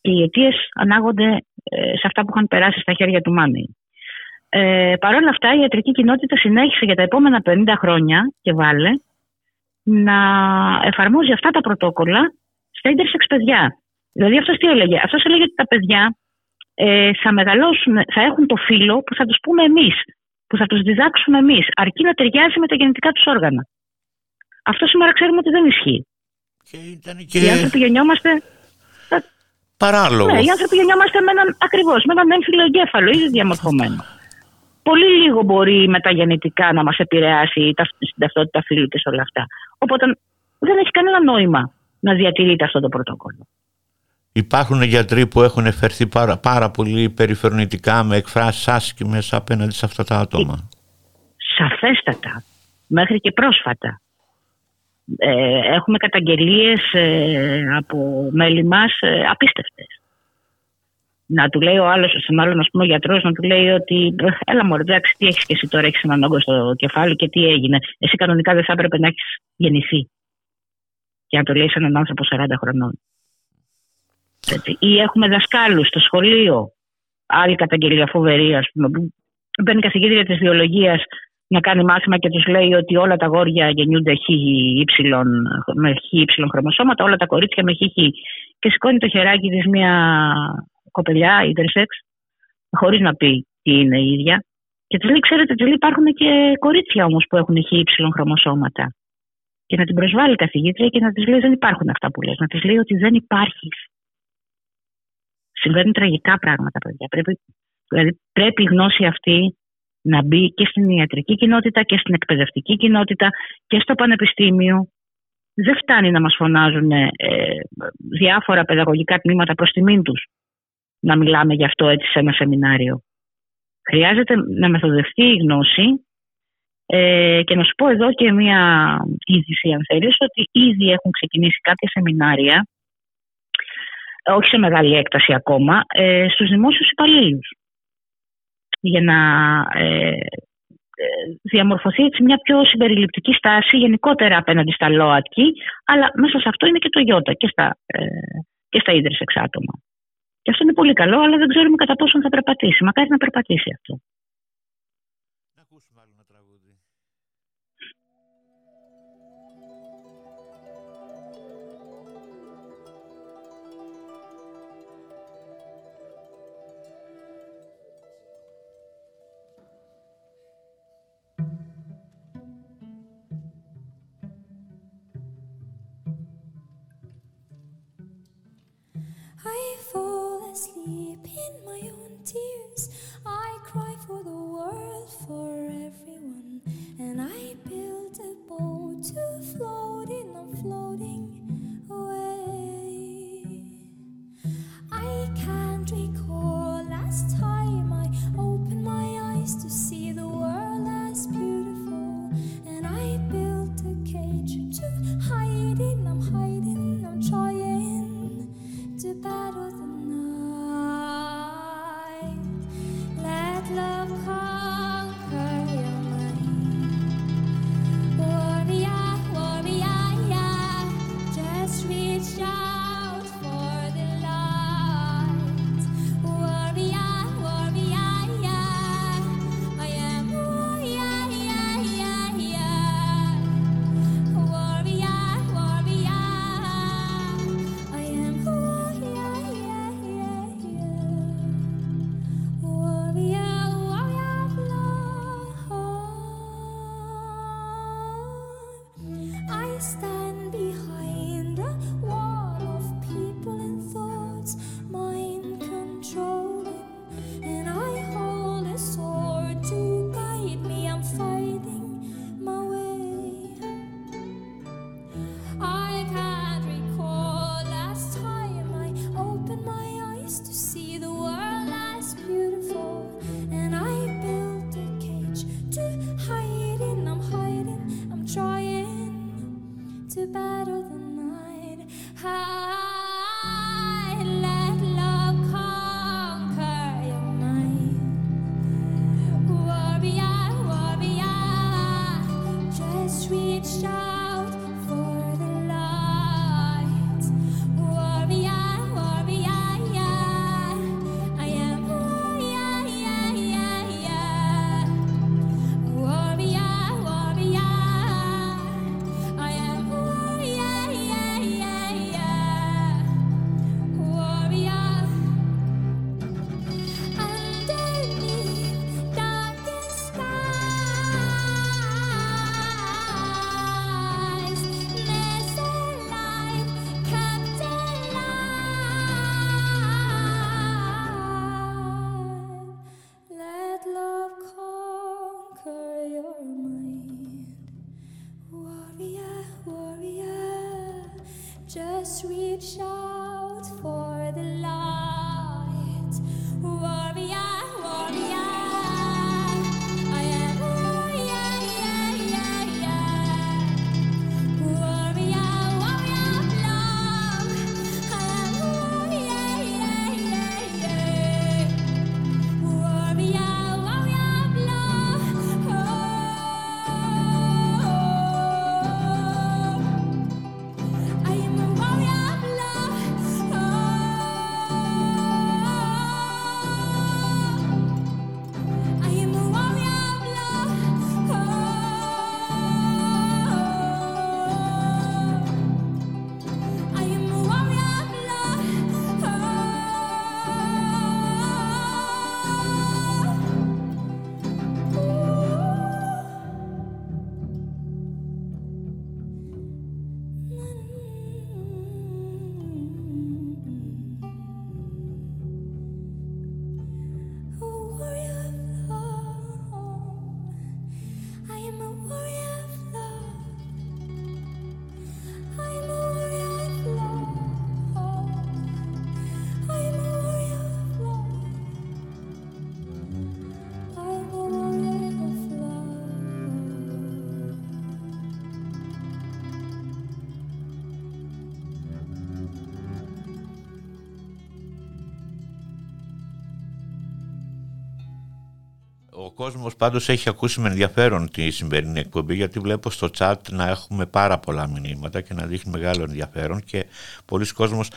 Και οι αιτίες ανάγονται ε, σε αυτά που είχαν περάσει στα χέρια του Μάνι. Ε, Παρ' όλα αυτά η ιατρική κοινότητα συνέχισε για τα επόμενα 50 χρόνια και βάλε να εφαρμόζει αυτά τα πρωτόκολλα στα intersex παιδιά. Δηλαδή αυτός τι έλεγε; Αυτός έλεγε ότι τα παιδιά ε, θα μεγαλώσουν, θα έχουν το φύλλο που θα τους πούμε εμείς που θα τους διδάξουμε εμείς, αρκεί να ταιριάζει με τα γενετικά τους όργανα. Αυτό σήμερα ξέρουμε ότι δεν ισχύει. Και ήταν και... Οι άνθρωποι γεννιόμαστε. Παράλογο. Ναι, οι άνθρωποι γεννιόμαστε με έναν ακριβώς, με έναν έμφυλο εγκέφαλο, ήδη διαμορφωμένο. Πολύ λίγο μπορεί μεταγεννητικά να μας επηρεάσει στην ταυτότητα φίλου και σε όλα αυτά. Οπότε δεν έχει κανένα νόημα να διατηρείται αυτό το πρωτόκολλο. Υπάρχουν γιατροί που έχουν εφερθεί πάρα, πάρα πολύ περιφερνητικά με εκφράσεις άσχημες απέναντι σε αυτά τα άτομα. Σαφέστατα. Μέχρι και πρόσφατα. Ε, έχουμε καταγγελίες ε, από μέλη μας ε, απίστευτες. Να του λέει ο άλλος, στον άλλον ας πούμε ο γιατρός, να του λέει ότι έλα μωρέ, εντάξει, τι έχεις και εσύ τώρα, έχεις έναν όγκο στο κεφάλι και τι έγινε. Εσύ κανονικά δεν θα έπρεπε να έχεις γεννηθεί. Και να το λέει σε έναν άνθρωπο 40 χρονών. Έτσι. Ή έχουμε δασκάλους στο σχολείο, άλλη καταγγελία φοβερή, ας πούμε, που μπαίνει καθηγήτρια της βιολογίας να κάνει μάθημα και τους λέει ότι όλα τα γόρια γεννιούνται χ, με χ χρωμοσώματα, όλα τα κορίτσια με χ, Και σηκώνει το χεράκι της μια κοπελιά, intersex, χωρίς να πει τι είναι η ίδια. Και της λέει, ξέρετε, της λέει, υπάρχουν και κορίτσια όμως που έχουν χ χρωμοσώματα. Και να την προσβάλλει η καθηγήτρια και να της λέει δεν υπάρχουν αυτά που λες. Να της λέει ότι δεν υπάρχει. Συμβαίνουν τραγικά πράγματα, παιδιά. Πρέπει, δηλαδή, πρέπει η γνώση αυτή να μπει και στην ιατρική κοινότητα και στην εκπαιδευτική κοινότητα και στο πανεπιστήμιο. Δεν φτάνει να μας φωνάζουν ε, διάφορα παιδαγωγικά τμήματα προς τιμήν τους να μιλάμε γι' αυτό έτσι σε ένα σεμινάριο. Χρειάζεται να μεθοδευτεί η γνώση ε, και να σου πω εδώ και μια είδηση αν θέλεις ότι ήδη έχουν ξεκινήσει κάποια σεμινάρια όχι σε μεγάλη έκταση ακόμα, ε, στους δημόσιους υπαλλήλους για να ε, ε, διαμορφωθεί έτσι μια πιο συμπεριληπτική στάση γενικότερα απέναντι στα ΛΟΑΤΚΙ, αλλά μέσα σε αυτό είναι και το ΙΟΤΑ και στα, ε, και στα ίδρυς εξάτομα. Και αυτό είναι πολύ καλό, αλλά δεν ξέρουμε κατά πόσο θα περπατήσει. Μακάρι να περπατήσει αυτό. deep in my own tears. I cry for the world, for everyone. And I build a boat to float in, I'm floating away. I can't recall last time. reach out for κόσμος πάντως έχει ακούσει με ενδιαφέρον τη σημερινή εκπομπή γιατί βλέπω στο chat να έχουμε πάρα πολλά μηνύματα και να δείχνει μεγάλο ενδιαφέρον και πολλοί κόσμος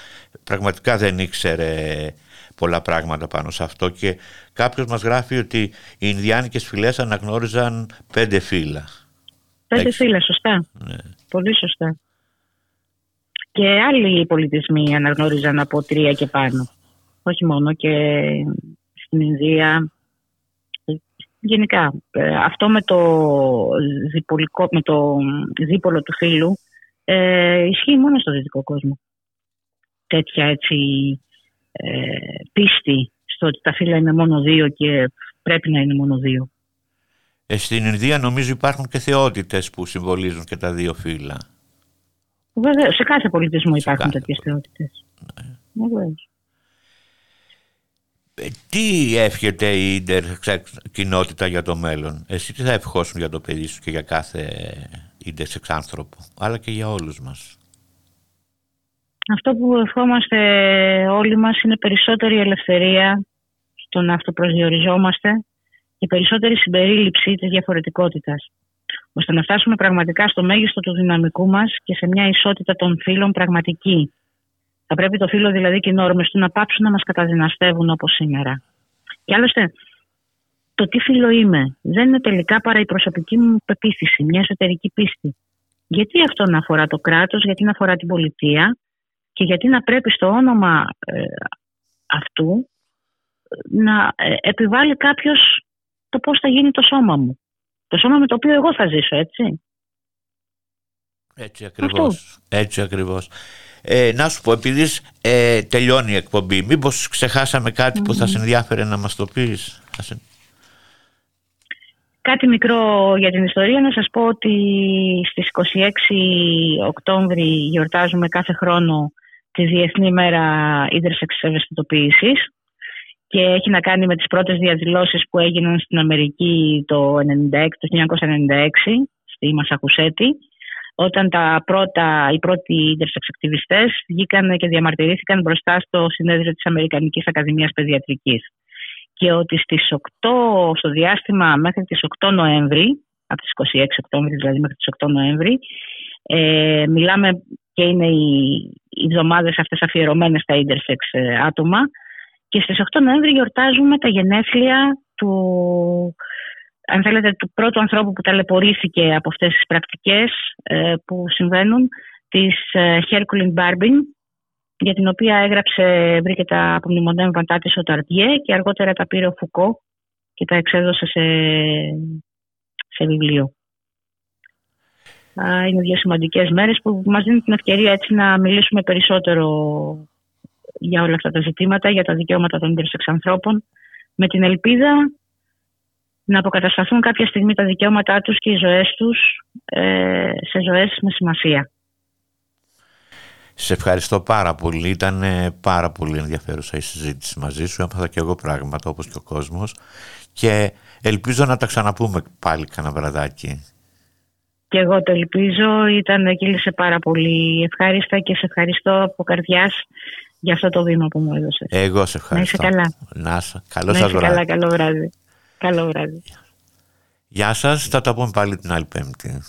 πραγματικά δεν ήξερε πολλά πράγματα πάνω σε αυτό και κάποιος μας γράφει ότι οι Ινδιάνικες φυλές αναγνώριζαν πέντε φύλλα. Πέντε φύλλα, σωστά. Ναι. Πολύ σωστά. Και άλλοι πολιτισμοί αναγνώριζαν από τρία και πάνω. Όχι μόνο και στην Ινδία γενικά. Ε, αυτό με το, διπολικό, με το δίπολο του φίλου ε, ισχύει μόνο στο δυτικό κόσμο. Τέτοια έτσι ε, πίστη στο ότι τα φύλλα είναι μόνο δύο και πρέπει να είναι μόνο δύο. Ε, στην Ινδία νομίζω υπάρχουν και θεότητες που συμβολίζουν και τα δύο φύλλα. Βέβαια, σε κάθε πολιτισμό υπάρχουν τέτοιες θεότητες. Ναι. Ε, τι εύχεται η ίντερ κοινότητα για το μέλλον; Εσύ τι θα ευχόσουν για το παιδί σου και για κάθε ίντερ άνθρωπο, αλλά και για όλους μας; Αυτό που ευχόμαστε όλοι μας είναι περισσότερη ελευθερία στο να αυτοπροσδιοριζόμαστε και περισσότερη συμπερίληψη της διαφορετικότητας ώστε να φτάσουμε πραγματικά στο μέγιστο του δυναμικού μας και σε μια ισότητα των φύλων πραγματική θα πρέπει το φύλλο δηλαδή και οι νόρμες του να πάψουν να μας καταδυναστεύουν όπως σήμερα. Και άλλωστε, το τι φύλλο είμαι δεν είναι τελικά παρά η προσωπική μου πεποίθηση, μια εσωτερική πίστη. Γιατί αυτό να αφορά το κράτος, γιατί να αφορά την πολιτεία και γιατί να πρέπει στο όνομα ε, αυτού ε, να ε, επιβάλλει κάποιος το πώς θα γίνει το σώμα μου. Το σώμα με το οποίο εγώ θα ζήσω, έτσι. Έτσι ακριβώς. Έτσι ακριβώς. Ε, να σου πω, επειδή ε, τελειώνει η εκπομπή, μήπως ξεχάσαμε που θα σε ενδιάφερε να μας το πεις; Κάτι μικρό για την ιστορία, να σας πω ότι στις 26 Οκτώβρη γιορτάζουμε κάθε χρόνο τη Διεθνή Μέρα Ίδρυσης Ευαισθητοποίησης και έχει να κάνει με τις πρώτες διαδηλώσεις που έγιναν στην Αμερική το, 96, το 1996 στη Μασακουσέτη όταν τα πρώτα, οι πρώτοι intersex ακτιβιστές βγήκαν και διαμαρτυρήθηκαν μπροστά στο συνέδριο της Αμερικανικής Ακαδημίας Παιδιατρικής. Και ότι στις 8, στο διάστημα μέχρι τις 8 Νοέμβρη, από τις 26 Οκτώβρη δηλαδή μέχρι τις 8 Νοέμβρη, ε, μιλάμε και είναι οι, οι εβδομάδες αυτές αφιερωμένες στα intersex ε, άτομα και στις 8 Νοέμβρη γιορτάζουμε τα γενέθλια του αν θέλετε, του πρώτου ανθρώπου που ταλαιπωρήθηκε από αυτές τις πρακτικές ε, που συμβαίνουν, της ε, Herculine Barbin, για την οποία έγραψε, βρήκε τα απομνημονέν βαντά ο Ταρτιέ και αργότερα τα πήρε ο Φουκό και τα εξέδωσε σε, σε βιβλίο. Είναι δύο σημαντικές μέρες που μας δίνουν την ευκαιρία έτσι να μιλήσουμε περισσότερο για όλα αυτά τα ζητήματα, για τα δικαιώματα των ίδρυσης ανθρώπων, με την ελπίδα να αποκατασταθούν κάποια στιγμή τα δικαιώματά τους και οι ζωές τους ε, σε ζωές με σημασία. Σε ευχαριστώ πάρα πολύ. Ήταν πάρα πολύ ενδιαφέρουσα η συζήτηση μαζί σου. Έμαθα και εγώ πράγματα όπως και ο κόσμος. Και ελπίζω να τα ξαναπούμε πάλι κανένα βραδάκι. Και εγώ το ελπίζω. Ήταν κύλησε πάρα πολύ ευχάριστα και σε ευχαριστώ από καρδιάς για αυτό το βήμα που μου έδωσες. Εγώ σε ευχαριστώ. Να είσαι καλά. Να είσαι. Καλό σας βράδυ. καλά. Καλό βράδυ. Καλό βράδυ. Γεια σας. Θα τα πούμε πάλι την άλλη πέμπτη.